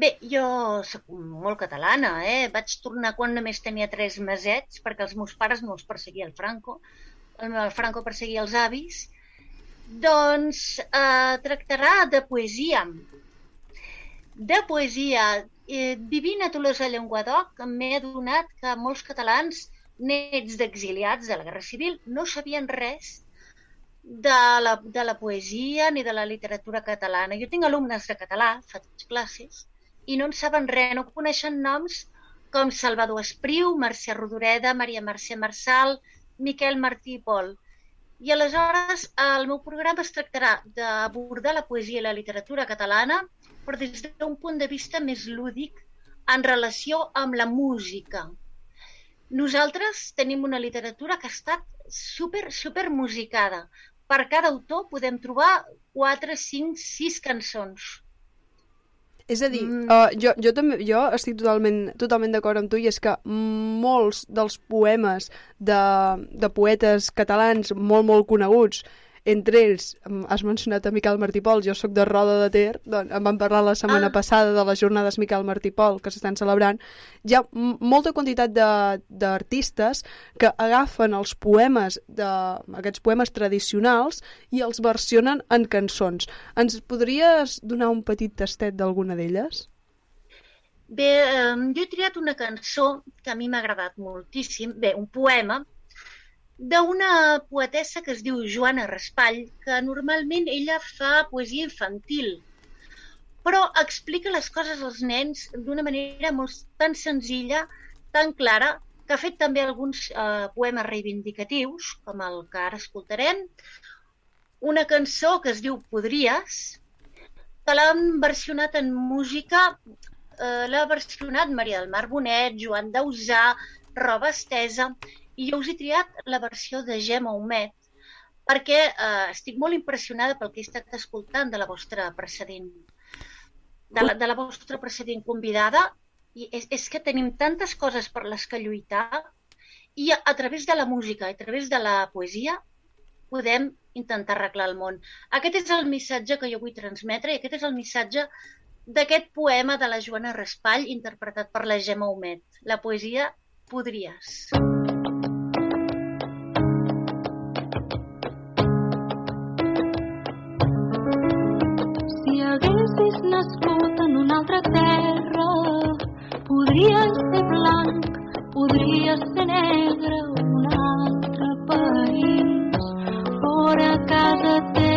Bé, jo sóc molt catalana, eh? Vaig tornar quan només tenia tres mesets, perquè els meus pares no els perseguia el Franco. El, el Franco perseguia els avis. Doncs eh, tractarà de poesia. de poesia. Eh, vivint a Tolosa Llenguadoc m'he adonat que molts catalans nets d'exiliats de la Guerra Civil no sabien res de la, de la poesia ni de la literatura catalana. Jo tinc alumnes de català, faig classes, i no en saben res, no coneixen noms com Salvador Espriu, Mercè Rodoreda, Maria Mercè Marçal, Miquel Martí i Pol. I aleshores el meu programa es tractarà d'abordar la poesia i la literatura catalana, però des d'un punt de vista més lúdic en relació amb la música. Nosaltres tenim una literatura que ha estat super, super musicada. Per cada autor podem trobar 4, 5, 6 cançons. És a dir, mm. uh, jo, jo també jo estic totalment, totalment d'acord amb tu i és que molts dels poemes de, de poetes catalans molt, molt coneguts entre ells, has mencionat a Miquel Martí Pol, jo sóc de Roda de Ter, doncs em van parlar la setmana ah. passada de les jornades Miquel Martí Pol que s'estan celebrant. Hi ha molta quantitat d'artistes que agafen els poemes, de, aquests poemes tradicionals, i els versionen en cançons. Ens podries donar un petit tastet d'alguna d'elles? Bé, eh, jo he triat una cançó que a mi m'ha agradat moltíssim, bé, un poema d'una poetessa que es diu Joana Raspall, que normalment ella fa poesia infantil, però explica les coses als nens d'una manera molt tan senzilla, tan clara, que ha fet també alguns eh, poemes reivindicatius, com el que ara escoltarem, una cançó que es diu Podries, que l'han versionat en música, eh, l'ha versionat Maria del Mar Bonet, Joan Dausà, Roba Estesa, i jo us he triat la versió de Gemma Homet perquè eh, estic molt impressionada pel que he estat escoltant de la vostra precedent de la, de la vostra precedent convidada i és, és que tenim tantes coses per les que lluitar i a, a través de la música, a través de la poesia podem intentar arreglar el món. Aquest és el missatge que jo vull transmetre i aquest és el missatge d'aquest poema de la Joana Raspall interpretat per la Gemma Homet. La poesia Podries. haguessis podries ser blanc, podries ser negre, un altre país, fora casa teva,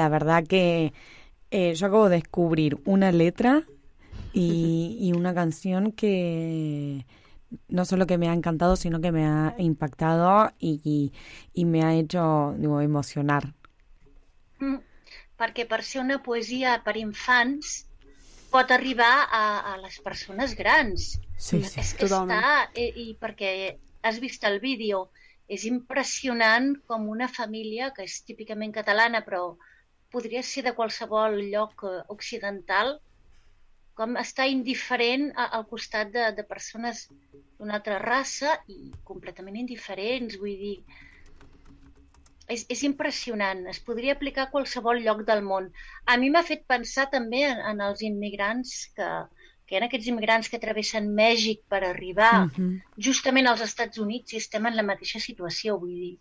la verdad que eh, yo acabo de descubrir una letra y, y una canción que no solo que me ha encantado, sino que me ha impactado y, y, y me ha hecho digo, emocionar. Mm, perquè per ser una poesia per infants pot arribar a, a les persones grans. Sí, sí, és que està, i, i perquè has vist el vídeo, és impressionant com una família que és típicament catalana, però podria ser de qualsevol lloc eh, occidental, com està indiferent al costat de, de persones d'una altra raça i completament indiferents, vull dir, és, és impressionant, es podria aplicar a qualsevol lloc del món. A mi m'ha fet pensar també en, en els immigrants que, que hi ha aquests immigrants que travessen Mèxic per arribar Mhm. justament als Estats Units i estem en la mateixa situació, vull dir.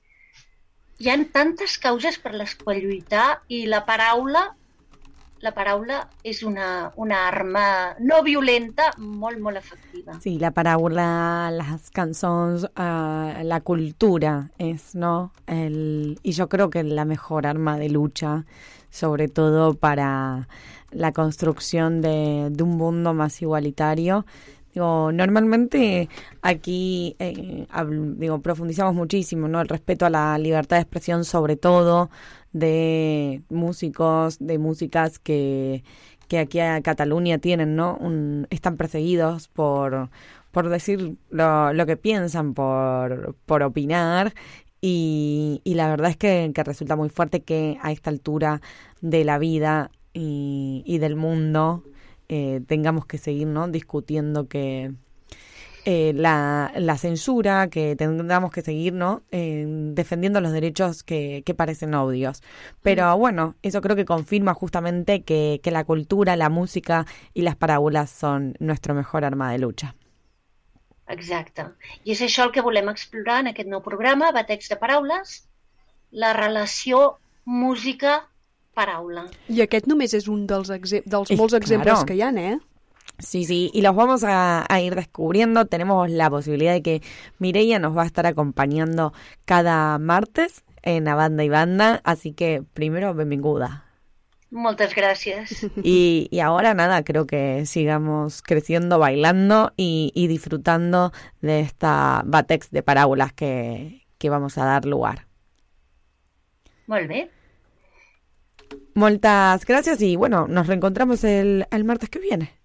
Hi ha tantes causes per les quals lluitar i la paraula la paraula és una, una arma no violenta molt, molt efectiva. Sí, la parábola, las canciones, ah, la cultura es, ¿no? El, y yo creo que la mejor arma de lucha, sobre todo para la construcción de, de un mundo más igualitario. Digo, normalmente aquí eh, digo, profundizamos muchísimo, ¿no? El respeto a la libertad de expresión, sobre todo de músicos, de músicas que, que aquí a Cataluña tienen, ¿no? Un- están perseguidos por, por decir lo, lo que piensan, por, por opinar. Y, y la verdad es que, que resulta muy fuerte que a esta altura de la vida y, y del mundo eh, tengamos que seguir ¿no? discutiendo que eh, la, la censura, que tengamos que seguir ¿no? Eh, defendiendo los derechos que, que parecen obvios. Pero bueno, eso creo que confirma justamente que, que la cultura, la música y las parábolas son nuestro mejor arma de lucha. Exacte. I és això el que volem explorar en aquest nou programa, Batex de Paraules, la relació música-paraula. I aquest només és un dels, dels Es molts exemples claro. que hi ha, eh? Sí, sí, y los vamos a, a ir descubriendo. Tenemos la posibilidad de que Mireia nos va a estar acompañando cada martes en A Banda y Banda, así que primero, benvinguda. Moltes gràcies. Y, y ahora nada, creo que sigamos creciendo, bailando y, y disfrutando de esta batex de parábolas que, que vamos a dar lugar. Molt bé. Muchas gracias y bueno, nos reencontramos el, el martes que viene.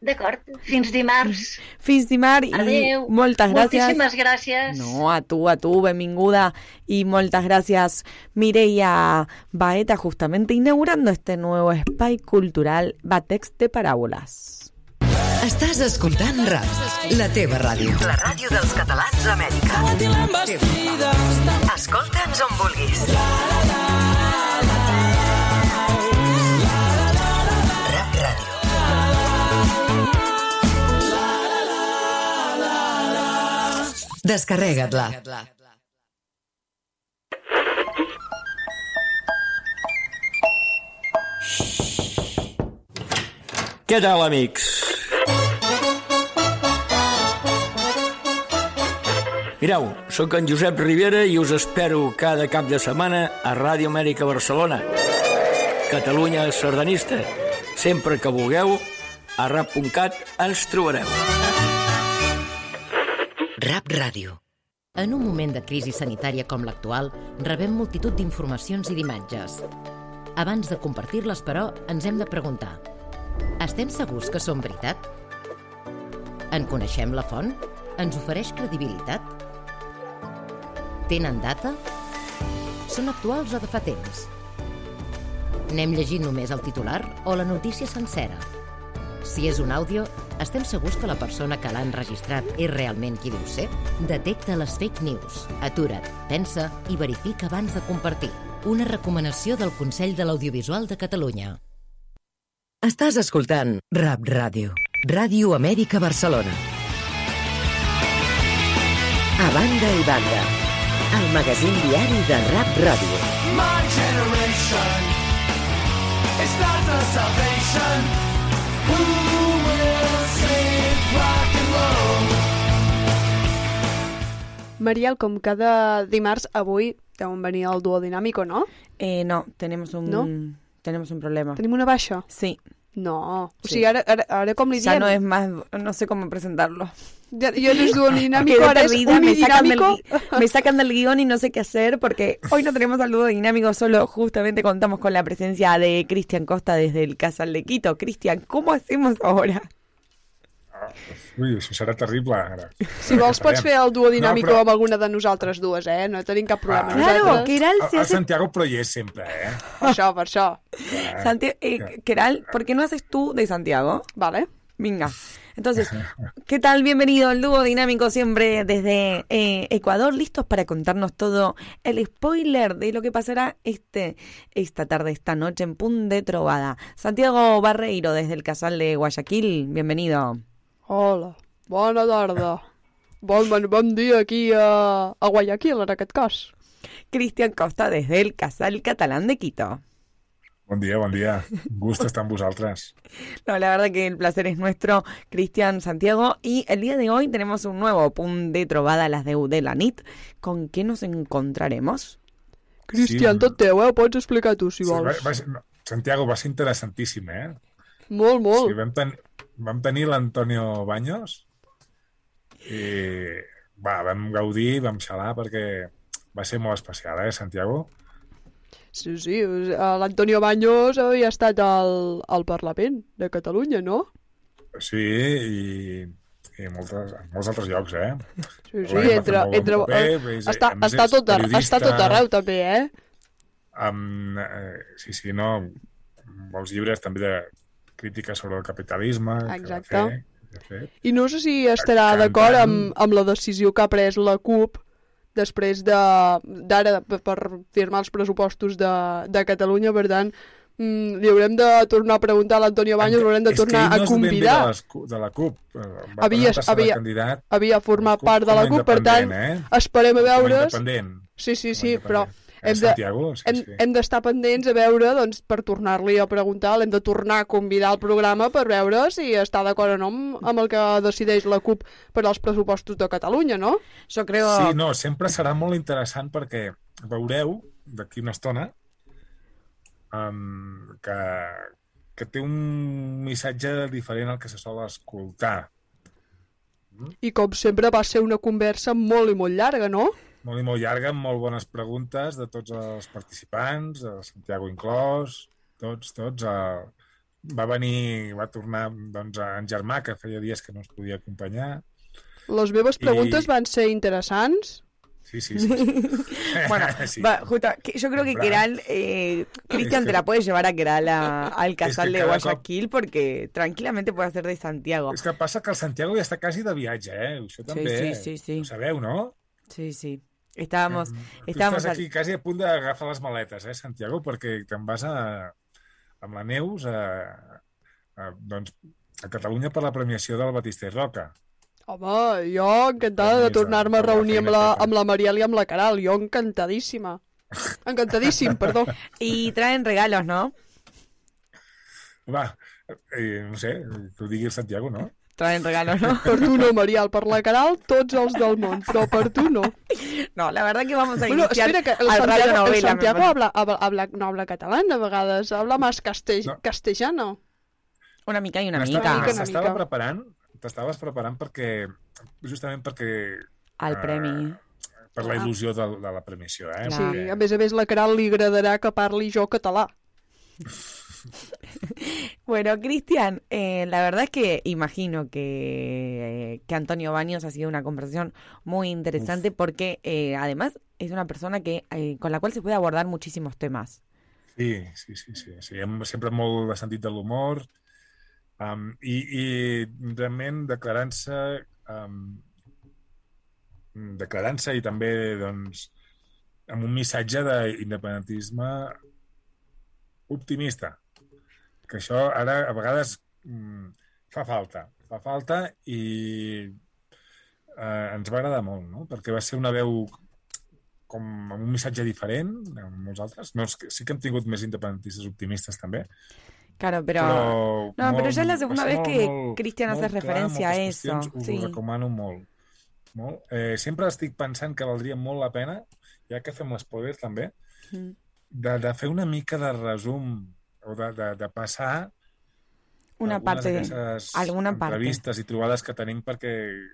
D'acord. Fins dimarts. Fins dimarts i Adeu. moltes gràcies. Moltíssimes gràcies. No, a tu, a tu, benvinguda y muchas gracias Mireia Baeta justamente inaugurando este nuevo espai cultural Batex de Parábolas. Estàs escoltant RAP, la teva ràdio. La ràdio dels catalans d'Amèrica. Escolta'ns on vulguis. Rap Descarrega't-la. Què tal, amics? Mireu, sóc en Josep Rivera i us espero cada cap de setmana a Ràdio Amèrica Barcelona. Catalunya sardanista. Sempre que vulgueu, a rap.cat ens trobareu. Rap Ràdio. En un moment de crisi sanitària com l'actual, rebem multitud d'informacions i d'imatges. Abans de compartir-les, però, ens hem de preguntar estem segurs que són veritat? En coneixem la font? Ens ofereix credibilitat? Tenen data? Són actuals o de fa temps? N'hem llegit només el titular o la notícia sencera? Si és un àudio, estem segurs que la persona que l'ha enregistrat és realment qui diu ser? Detecta les fake news. Atura't, pensa i verifica abans de compartir. Una recomanació del Consell de l'Audiovisual de Catalunya. Estàs escoltant Rap Ràdio. Ràdio Amèrica Barcelona. A banda i banda. El magazín diari de Rap Ràdio. My generation is not the salvation. Who Mariel, com cada dimarts, avui deuen venir al duo dinàmico, no? Eh, no, tenemos un, ¿No? tenemos un problema. Tenim una baixa? Sí. No. O Sí. sigui, ara, ara, ara com li Ya no es más, no sé cómo presentarlo. Ya, ya no es dúo dinámico, Quedé ahora es me sacan, del, me sacan del guion y no sé qué hacer porque hoy no tenemos al dúo dinámico, solo justamente contamos con la presencia de Cristian Costa desde el Casal de Quito. Cristian, ¿cómo hacemos ahora? Ui, això serà terrible, ara. Si vols pots fer el duo dinàmico No, però- amb alguna de nosaltres dues, eh? No tenim cap problema. Ah, nosaltres... El, el Santiago però hi és sempre, eh? Per això, per això. Santi eh, Keral, ¿por qué no haces tú de Santiago? Vale. Venga. Entonces, ¿qué tal? Bienvenido al dúo dinámico siempre desde eh, Ecuador, listos para contarnos todo el spoiler de lo que pasará este esta tarde, esta noche en Pun de Trovada. Santiago Barreiro desde el Casal de Guayaquil, bienvenido. Hola, bona tarda. Bon, bon, bon dia aquí a, a Guayaquil, en aquest cas. Cristian Costa desde el Casal Catalán de Quito. Bon dia, bon dia. Un gust estar amb vosaltres. No, la verdad que el placer es nuestro, Cristian Santiago. Y el día de hoy tenemos un nuevo Pun de Trovada a las de, de la NIT. ¿Con qué nos encontraremos? Cristian, tot teu, eh? Ho pots explicar tu, si Sí, va, vols. va, ser- no, Santiago, va ser interessantíssim, eh? Molt, molt. Sí, vam, ten, vam tenir l'Antonio Baños i va, vam gaudir, vam xalar perquè va ser molt especial, eh, Santiago? Sí, sí, eh, l'Antonio Baños havia estat al, al Parlament de Catalunya, no? Sí, i, i moltes, en molts altres llocs, eh? Sí, sí, fer entre... entre paper, eh, és- està, està, tot, està tot arreu, també, eh? Amb, eh, sí, sí, no, molts llibres també de crítica sobre el capitalisme. que va Exacte. fer, de fet. I no sé si estarà d'acord amb, amb la decisió que ha pres la CUP després de- d'ara per, per firmar els pressupostos de, de Catalunya, per tant, mm, li haurem de tornar a preguntar a l'Antonio Baños, l'haurem de És que tornar no a és convidar. De, les, cu- de la CUP. eh, Va Havia, de havia, candidat havia format part de la CUP, per tant, independent, eh? esperem a Com a veure... independent. Sí, sí, sí, però Eh, hem de- Santiago, sí, hem, sí. hem d'estar pendents a veure, doncs, per tornar-li a preguntar, l'hem de tornar a convidar al programa per veure si està d'acord o no amb, el que decideix la CUP per als pressupostos de Catalunya, no? Jo creo... Sí, no, sempre serà molt interessant perquè veureu d'aquí una estona um, que, que té un missatge diferent al que se sol escoltar. I com sempre va ser una conversa molt i molt llarga, no? Molt i molt llarga, amb molt bones preguntes de tots els participants, el Santiago inclòs, tots, tots. Uh, va venir, va tornar doncs, en Germà, que feia dies que no ens podia acompanyar. Les meves I- preguntes van ser interessants. Sí, sí, sí. Bueno, Sí. va, justo, yo creo que Keral, eh, Cristian Es te la puede llevar a Keral a- al casal de Guayaquil porque tranquilamente puede hacer de Santiago. És que passa que el Santiago ja està quasi de viatge, eh? Això també. sí, sí, sí. Ho sabeu, no? Sí, sí. Estábamos, Tu estábamos estàs al- aquí quasi a punt d'agafar les maletes, eh, Santiago? Perquè te'n vas a, amb la Neus a, a, doncs, a Catalunya per la premiació del Batista i Roca. Home, jo encantada de tornar-me a reunir amb la, amb la Mariel i amb la Caral. Jo encantadíssima. Encantadíssim, perdó. Y traen regalos, ¿no? Va, eh, no sé, que ho digui el Santiago, no? Traen regalos, ¿no? Per tu no, Mariel, per la Caral, tots els del món, però per tu no. No, la verdad que vamos a Bueno, iniciar espera, que el radio Santiago, el novela. me Santiago habla, habla, habla- no habla catalán a vegades, habla más castell, castellano. Una mica i una mica. M'estava preparant, t'estaves preparant perquè, justament perquè... Al eh, premi. per la Ah. il·lusió de, de la premiació, eh? Sí, a més a més, la Caral li agradarà que parli jo català. Bueno, Cristian, eh, la verdad es que imagino que, eh, que Antonio Baños ha sido una conversación muy interesante porque eh, además es una persona que con la cual se puede abordar muchísimos temas. Sí, sí, sí, sí, sí. Hem, sempre molt sentit de l'humor um, i, i realment declarant-se um, declarant-se i també doncs amb un missatge d'independentisme optimista que això ara a vegades mm, fa falta fa falta i eh, ens va agradar molt no? perquè va ser una veu com amb un missatge diferent amb molts altres. No, és que sí que hem tingut més independentistes optimistes també. Claro, pero... Però no, pero ya es la molt- segunda va vez ser que molt- Cristian molt hace clar, referencia a eso. Us Sí. ho recomano molt. molt. Eh, sempre estic pensant que valdria molt la pena, ja que fem l'espoiler també, Mm. de, de fer una mica de resum o de, de, de passar Una parte, d'aquestes alguna parte. entrevistes i trobades que tenim perquè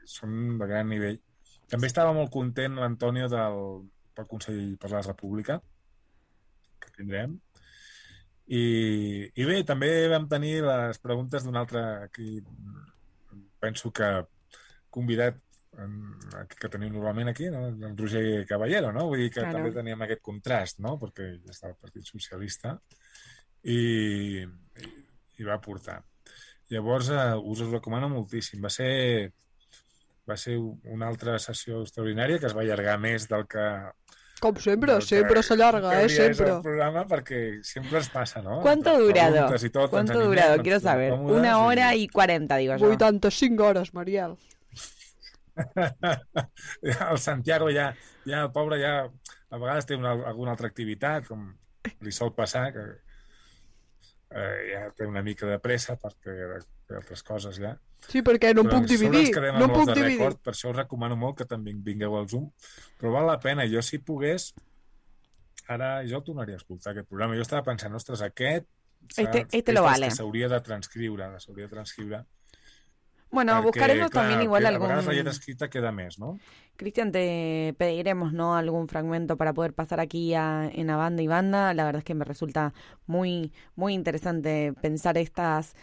són de gran nivell. També estava molt content l'Antonio del, pel Consell per la República, que tindrem. I, I bé, també vam tenir les preguntes d'un altre aquí, penso que convidat en- que tenim normalment aquí, no? el Roger Caballero, no? Vull dir que Claro. també teníem aquest contrast, no? Perquè ja està el Partit Socialista i, i va portar. Llavors, eh, us ho recomano moltíssim. Va ser, va ser una altra sessió extraordinària que es va allargar més del que... Com sempre, que- sempre s'allarga, eh, sempre. El programa perquè sempre ens passa, no? ¿Cuánto durado? i tot, ¿Cuánto durado? ens Quiero saber. còmodes Una i- hora y 40, digo yo. 85 hores, Mariel. el Santiago ja, ja, el pobre ja a vegades té una, alguna altra activitat com li sol passar que eh, ja té una mica de pressa perquè té altres coses ja Sí, perquè no Però puc dividir, no puc dividir. Record, per això us recomano molt que també vingueu al Zoom però val la pena, jo si pogués ara jo el tornaria a escoltar aquest programa jo estava pensant, ostres, aquest s'ha- Este- este és lo vale. s'hauria de transcriure s'hauria de transcriure Bueno, buscaremos también igual algún... lletra escrita queda més, no? Cristian, te pediremos ¿no? algún fragmento para poder pasar aquí a, en a banda y banda. La verdad es que me resulta muy, muy interesante pensar estas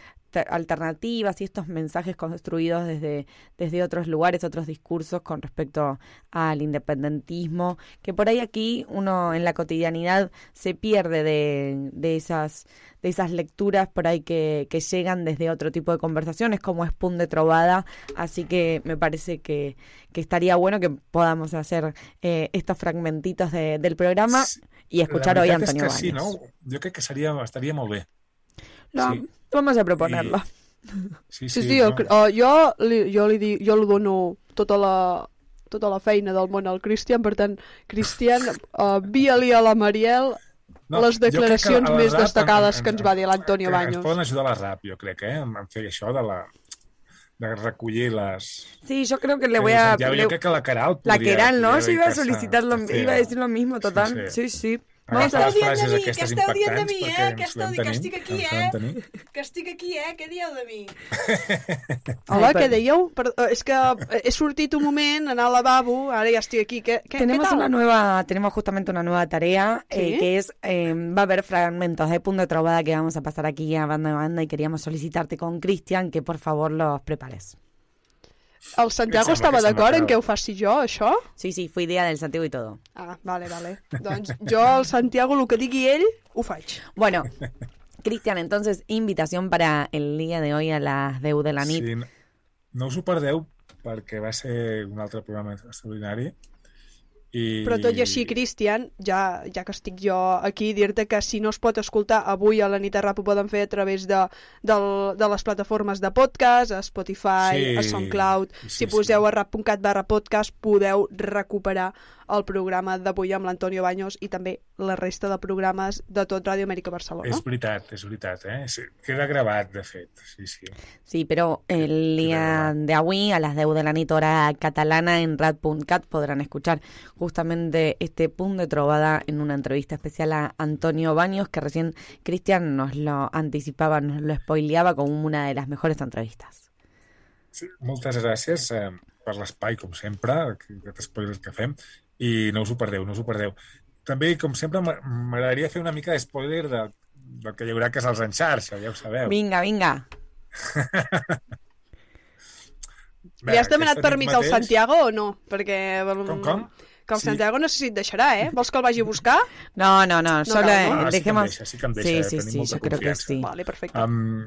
alternativas y estos mensajes construidos desde, desde otros lugares, otros discursos con respecto al independentismo, que por ahí aquí uno en la cotidianidad se pierde de, de esas de esas lecturas por ahí que, que llegan desde otro tipo de conversaciones, como es Pun de Trovada. Así que me parece que, que estaría bueno que podamos hacer eh, estos fragmentitos de- del programa y escuchar hoy a Antonio que sí, no? Jo crec que seria, estaria molt bé. No, Sí. Vamos a proponerlo. Sí, Sí, sí, jo, cre- uh, jo, li, jo, li di, jo li dono tota la, tota la feina del món al Cristian, per tant, Cristian, uh, via-li a la Mariel No, les jo crec que declaracions la més rap destacades en- que ens va dir l'Antonio que Baños. Ens poden ajudar a la rap, jo crec, eh? En en fer això de la de recollir les... Sí, yo creo que le Eh, voy a... Yo creo que la Queralt La Queralt, ¿no? Yo iba a dedicarse a solicitar lo, hacer- iba a decir lo mismo, total. Sí, Sí, sí. Vamos a les frases aquestes que esteu dient de mi, eh? Que dient que tenir, estic aquí, eh? Que estic aquí, eh? Què dieu de mi? Hola, què dèieu? Per, eh, és que eh, he sortit un moment, anar al lavabo, ara ja estic aquí. Què, què, Tenemos què tal? una nueva, tenemos justamente una nueva tarea ¿Sí? eh, que es eh, va a haber fragmentos de punto de trovada que vamos a pasar aquí a banda a banda y queríamos solicitarte con Cristian que por favor los prepares. El Santiago estava d'acord en que- ho faci jo, això? Sí, sí, fue idea del Santiago y todo. Ah, vale, vale. Doncs jo, al Santiago, el que digui ell, ho faig. Bueno, Cristian, entonces, invitación para el día de hoy a las 10 de la nit. Sí, no, no us ho perdeu perquè va ser un altre programa extraordinari i... Però tot i així, Cristian, ja, ja que estic jo aquí, dir-te que si no es pot escoltar avui a la nit a rap ho poden fer a través de, del, de les plataformes de podcast, a Spotify, Sí, a SoundCloud. sí, si poseu a rap.cat barra podcast podeu recuperar el programa d'avui amb l'Antonio Baños i també la resta de programes de tot Ràdio Amèrica Barcelona. És veritat, és veritat, eh? Sí, queda gravat, de fet, sí, sí. Sí, pero el día de hoy a las 10 de la nit hora catalana en rad.cat podrán escuchar justamente este punto de trovada en una entrevista especial a Antonio Baños que recién Cristian nos lo anticipaba, nos lo spoileaba como una de las mejores entrevistas. sí moltes gràcies eh, per l'espai, com sempre, aquest spoiler que fem, i no us ho perdeu, no us ho perdeu. També, com sempre, m'a- m'agradaria fer una mica de spoiler de, del que hi haurà casals en xarxa, ja ho sabeu. Vinga, vinga. Bé, Li has demanat permís al mateix- Santiago o no? Perquè... Com, com? Que el Sí. Santiago no sé si et deixarà, eh? Vols que el vagi a buscar? No, no, no, No solo cal, no? Ah, sí que em deixa, sí que em deixa, sí, eh, sí, sí, yo creo que sí. Vale, perfecte. Um,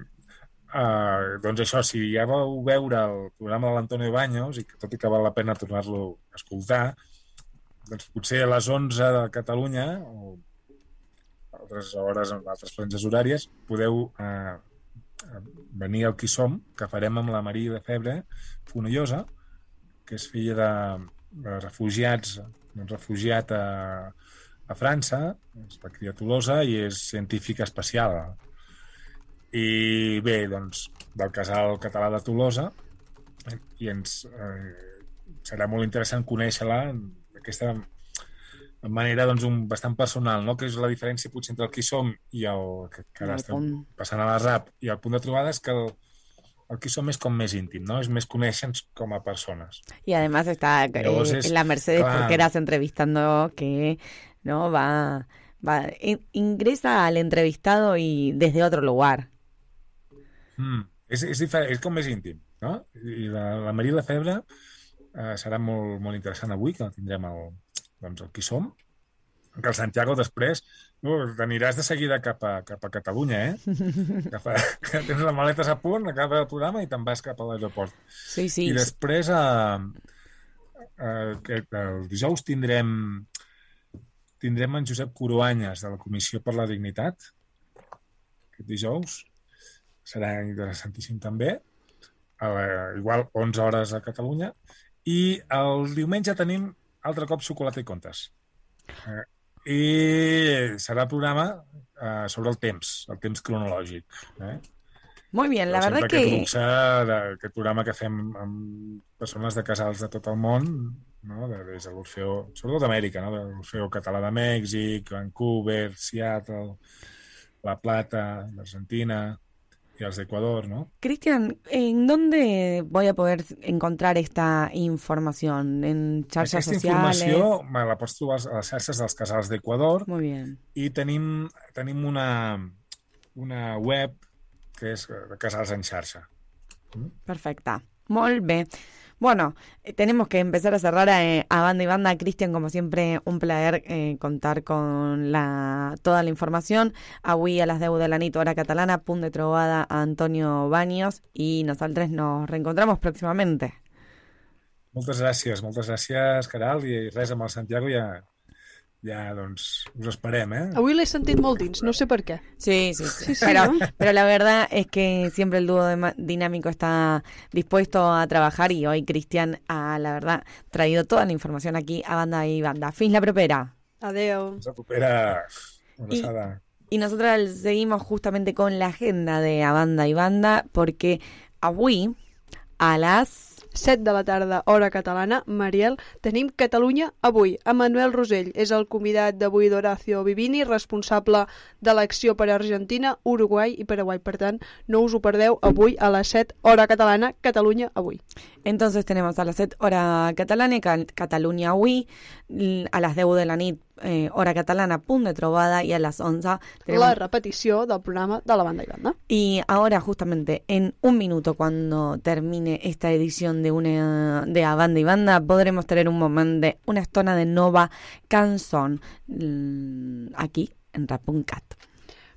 uh, doncs això, si ja vau veure el programa de l'Antonio Baños i que tot i que val la pena tornar-lo a escoltar, doncs potser a les 11 de Catalunya o altres hores en altres franges horàries podeu uh, venir al Qui Som, que farem amb la Maria de Febre Fonollosa, que és filla de, de refugiats, un refugiat a, a França, es va criar a Tolosa i és científica especial. I bé, doncs, del casal català de Tolosa, i ens eh, serà molt interessant conèixer-la d'aquesta manera doncs, un, bastant personal, no? que és la diferència potser entre el qui som i el que, que ara estem punt. passant a la rap i el punt de trobada és que el, el qui som és com més íntim, no? és més conèixer-nos com a persones. Y además está eh, Llavors és- la Mercedes clar. Porqueras entrevistando que no va, va in- ingresa al entrevistado y desde otro lugar. Mm. És, és, diferent, és com més íntim, no? I la, la Maria Lefebvre eh, serà molt, molt interessant avui, que tindrem el, doncs, el qui som. Que el Santiago després no, t'aniràs de seguida cap a, cap a Catalunya, eh? Cap a, que tens les maletes a punt, acaba el programa i te'n vas cap a l'aeroport. Sí, sí. I després, eh, eh, que el dijous tindrem tindrem en Josep Coroanyes de la Comissió per la Dignitat aquest dijous serà interessantíssim també a la, igual 11 hores a Catalunya i el diumenge tenim altre cop xocolata i contes eh, i serà programa eh, sobre el temps el temps cronològic eh? Muy bien, la Però verdad aquest que luxe d'aquest programa que fem amb persones de casals de tot el món, no? de, des de l'Orfeo, sobretot d'Amèrica, no? de l'Orfeo català de Mèxic, Vancouver, Seattle, La Plata, l'Argentina y els d'Equador, ¿no? Cristian, ¿en dónde voy a poder encontrar esta información? ¿En xarxes Aquesta sociales? informació me la pots trobar a les xarxes dels casals d'Equador Muy bien. i tenim, tenim una, una web que és de casals en xarxa. Perfecta. Molt bé. Bueno, eh, tenemos que empezar a cerrar eh, a banda y banda. Cristian, como siempre, un placer eh, contar con la, toda la información. Avui a las 10 de la nit, hora catalana, punt de trobada a Antonio Baños y nosotros nos reencontramos próximamente. Moltes gràcies, moltes gràcies, Caral, i res, amb el Santiago ja, ja doncs, us esperem, eh? Avui l'he sentit molt dins, no sé per què. Sí, sí, sí. Sí, sí, pero, ¿no? pero la verdad es que siempre el dúo dinámico está dispuesto a trabajar y hoy Cristian ha, la verdad, traído toda la información aquí a banda y banda. Fins la propera. Adeu. Ens recupera abraçada. Y nosotros seguimos justamente con la agenda de A Banda y Banda porque avui a las 7 de la tarda, hora catalana, Mariel, tenim Catalunya avui. Manuel Rosell és el convidat d'avui d'Horacio Vivini, responsable de l'acció per Argentina, Uruguai i Paraguai. Per tant, no us ho perdeu avui a les 7, hora catalana, Catalunya avui. Entonces tenemos a las 7 hora catalana, avui, l- a las 10 de la nit, eh, hora catalana, punt de trobada, y a las 11 tenemos... La repetició del programa de la banda i banda. Y ahora justamente en un minuto cuando termine esta edición de una de A Banda y Banda podremos tener un momento de una estona de nova canción aquí en Rapuncat.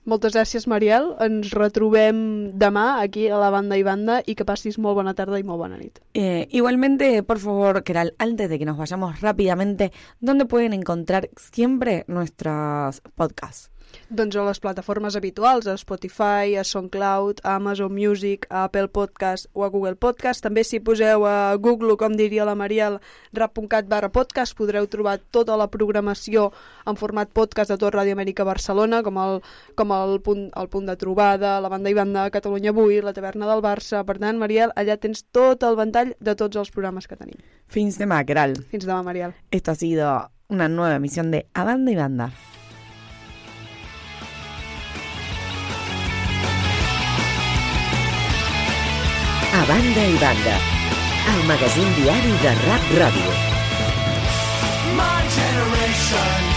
Moltes gràcies, Mariel. Ens retrobem demà aquí a la banda i banda i que passis molt bona tarda i molt bona nit. Eh, igualmente, por favor, Keral, antes de que nos vayamos rápidamente, ¿dónde pueden encontrar siempre nuestros podcasts? Doncs a les plataformes habituals, a Spotify, a SoundCloud, a Amazon Music, a Apple Podcast o a Google Podcast. També si poseu a Google, com diria la Mariel, rap.cat barra podcast, podreu trobar tota la programació en format podcast de tot Ràdio Amèrica Barcelona, com el, com el, punt, el punt de trobada, la banda i banda Catalunya Avui, la taverna del Barça. Per tant, Mariel, allà tens tot el ventall de tots els programes que tenim. Fins demà, Keral. Fins demà, Mariel. Esto ha sido una nueva emisión de A Banda y Banda. Banda i banda, el magazín diari de Rap Ràdio. My generation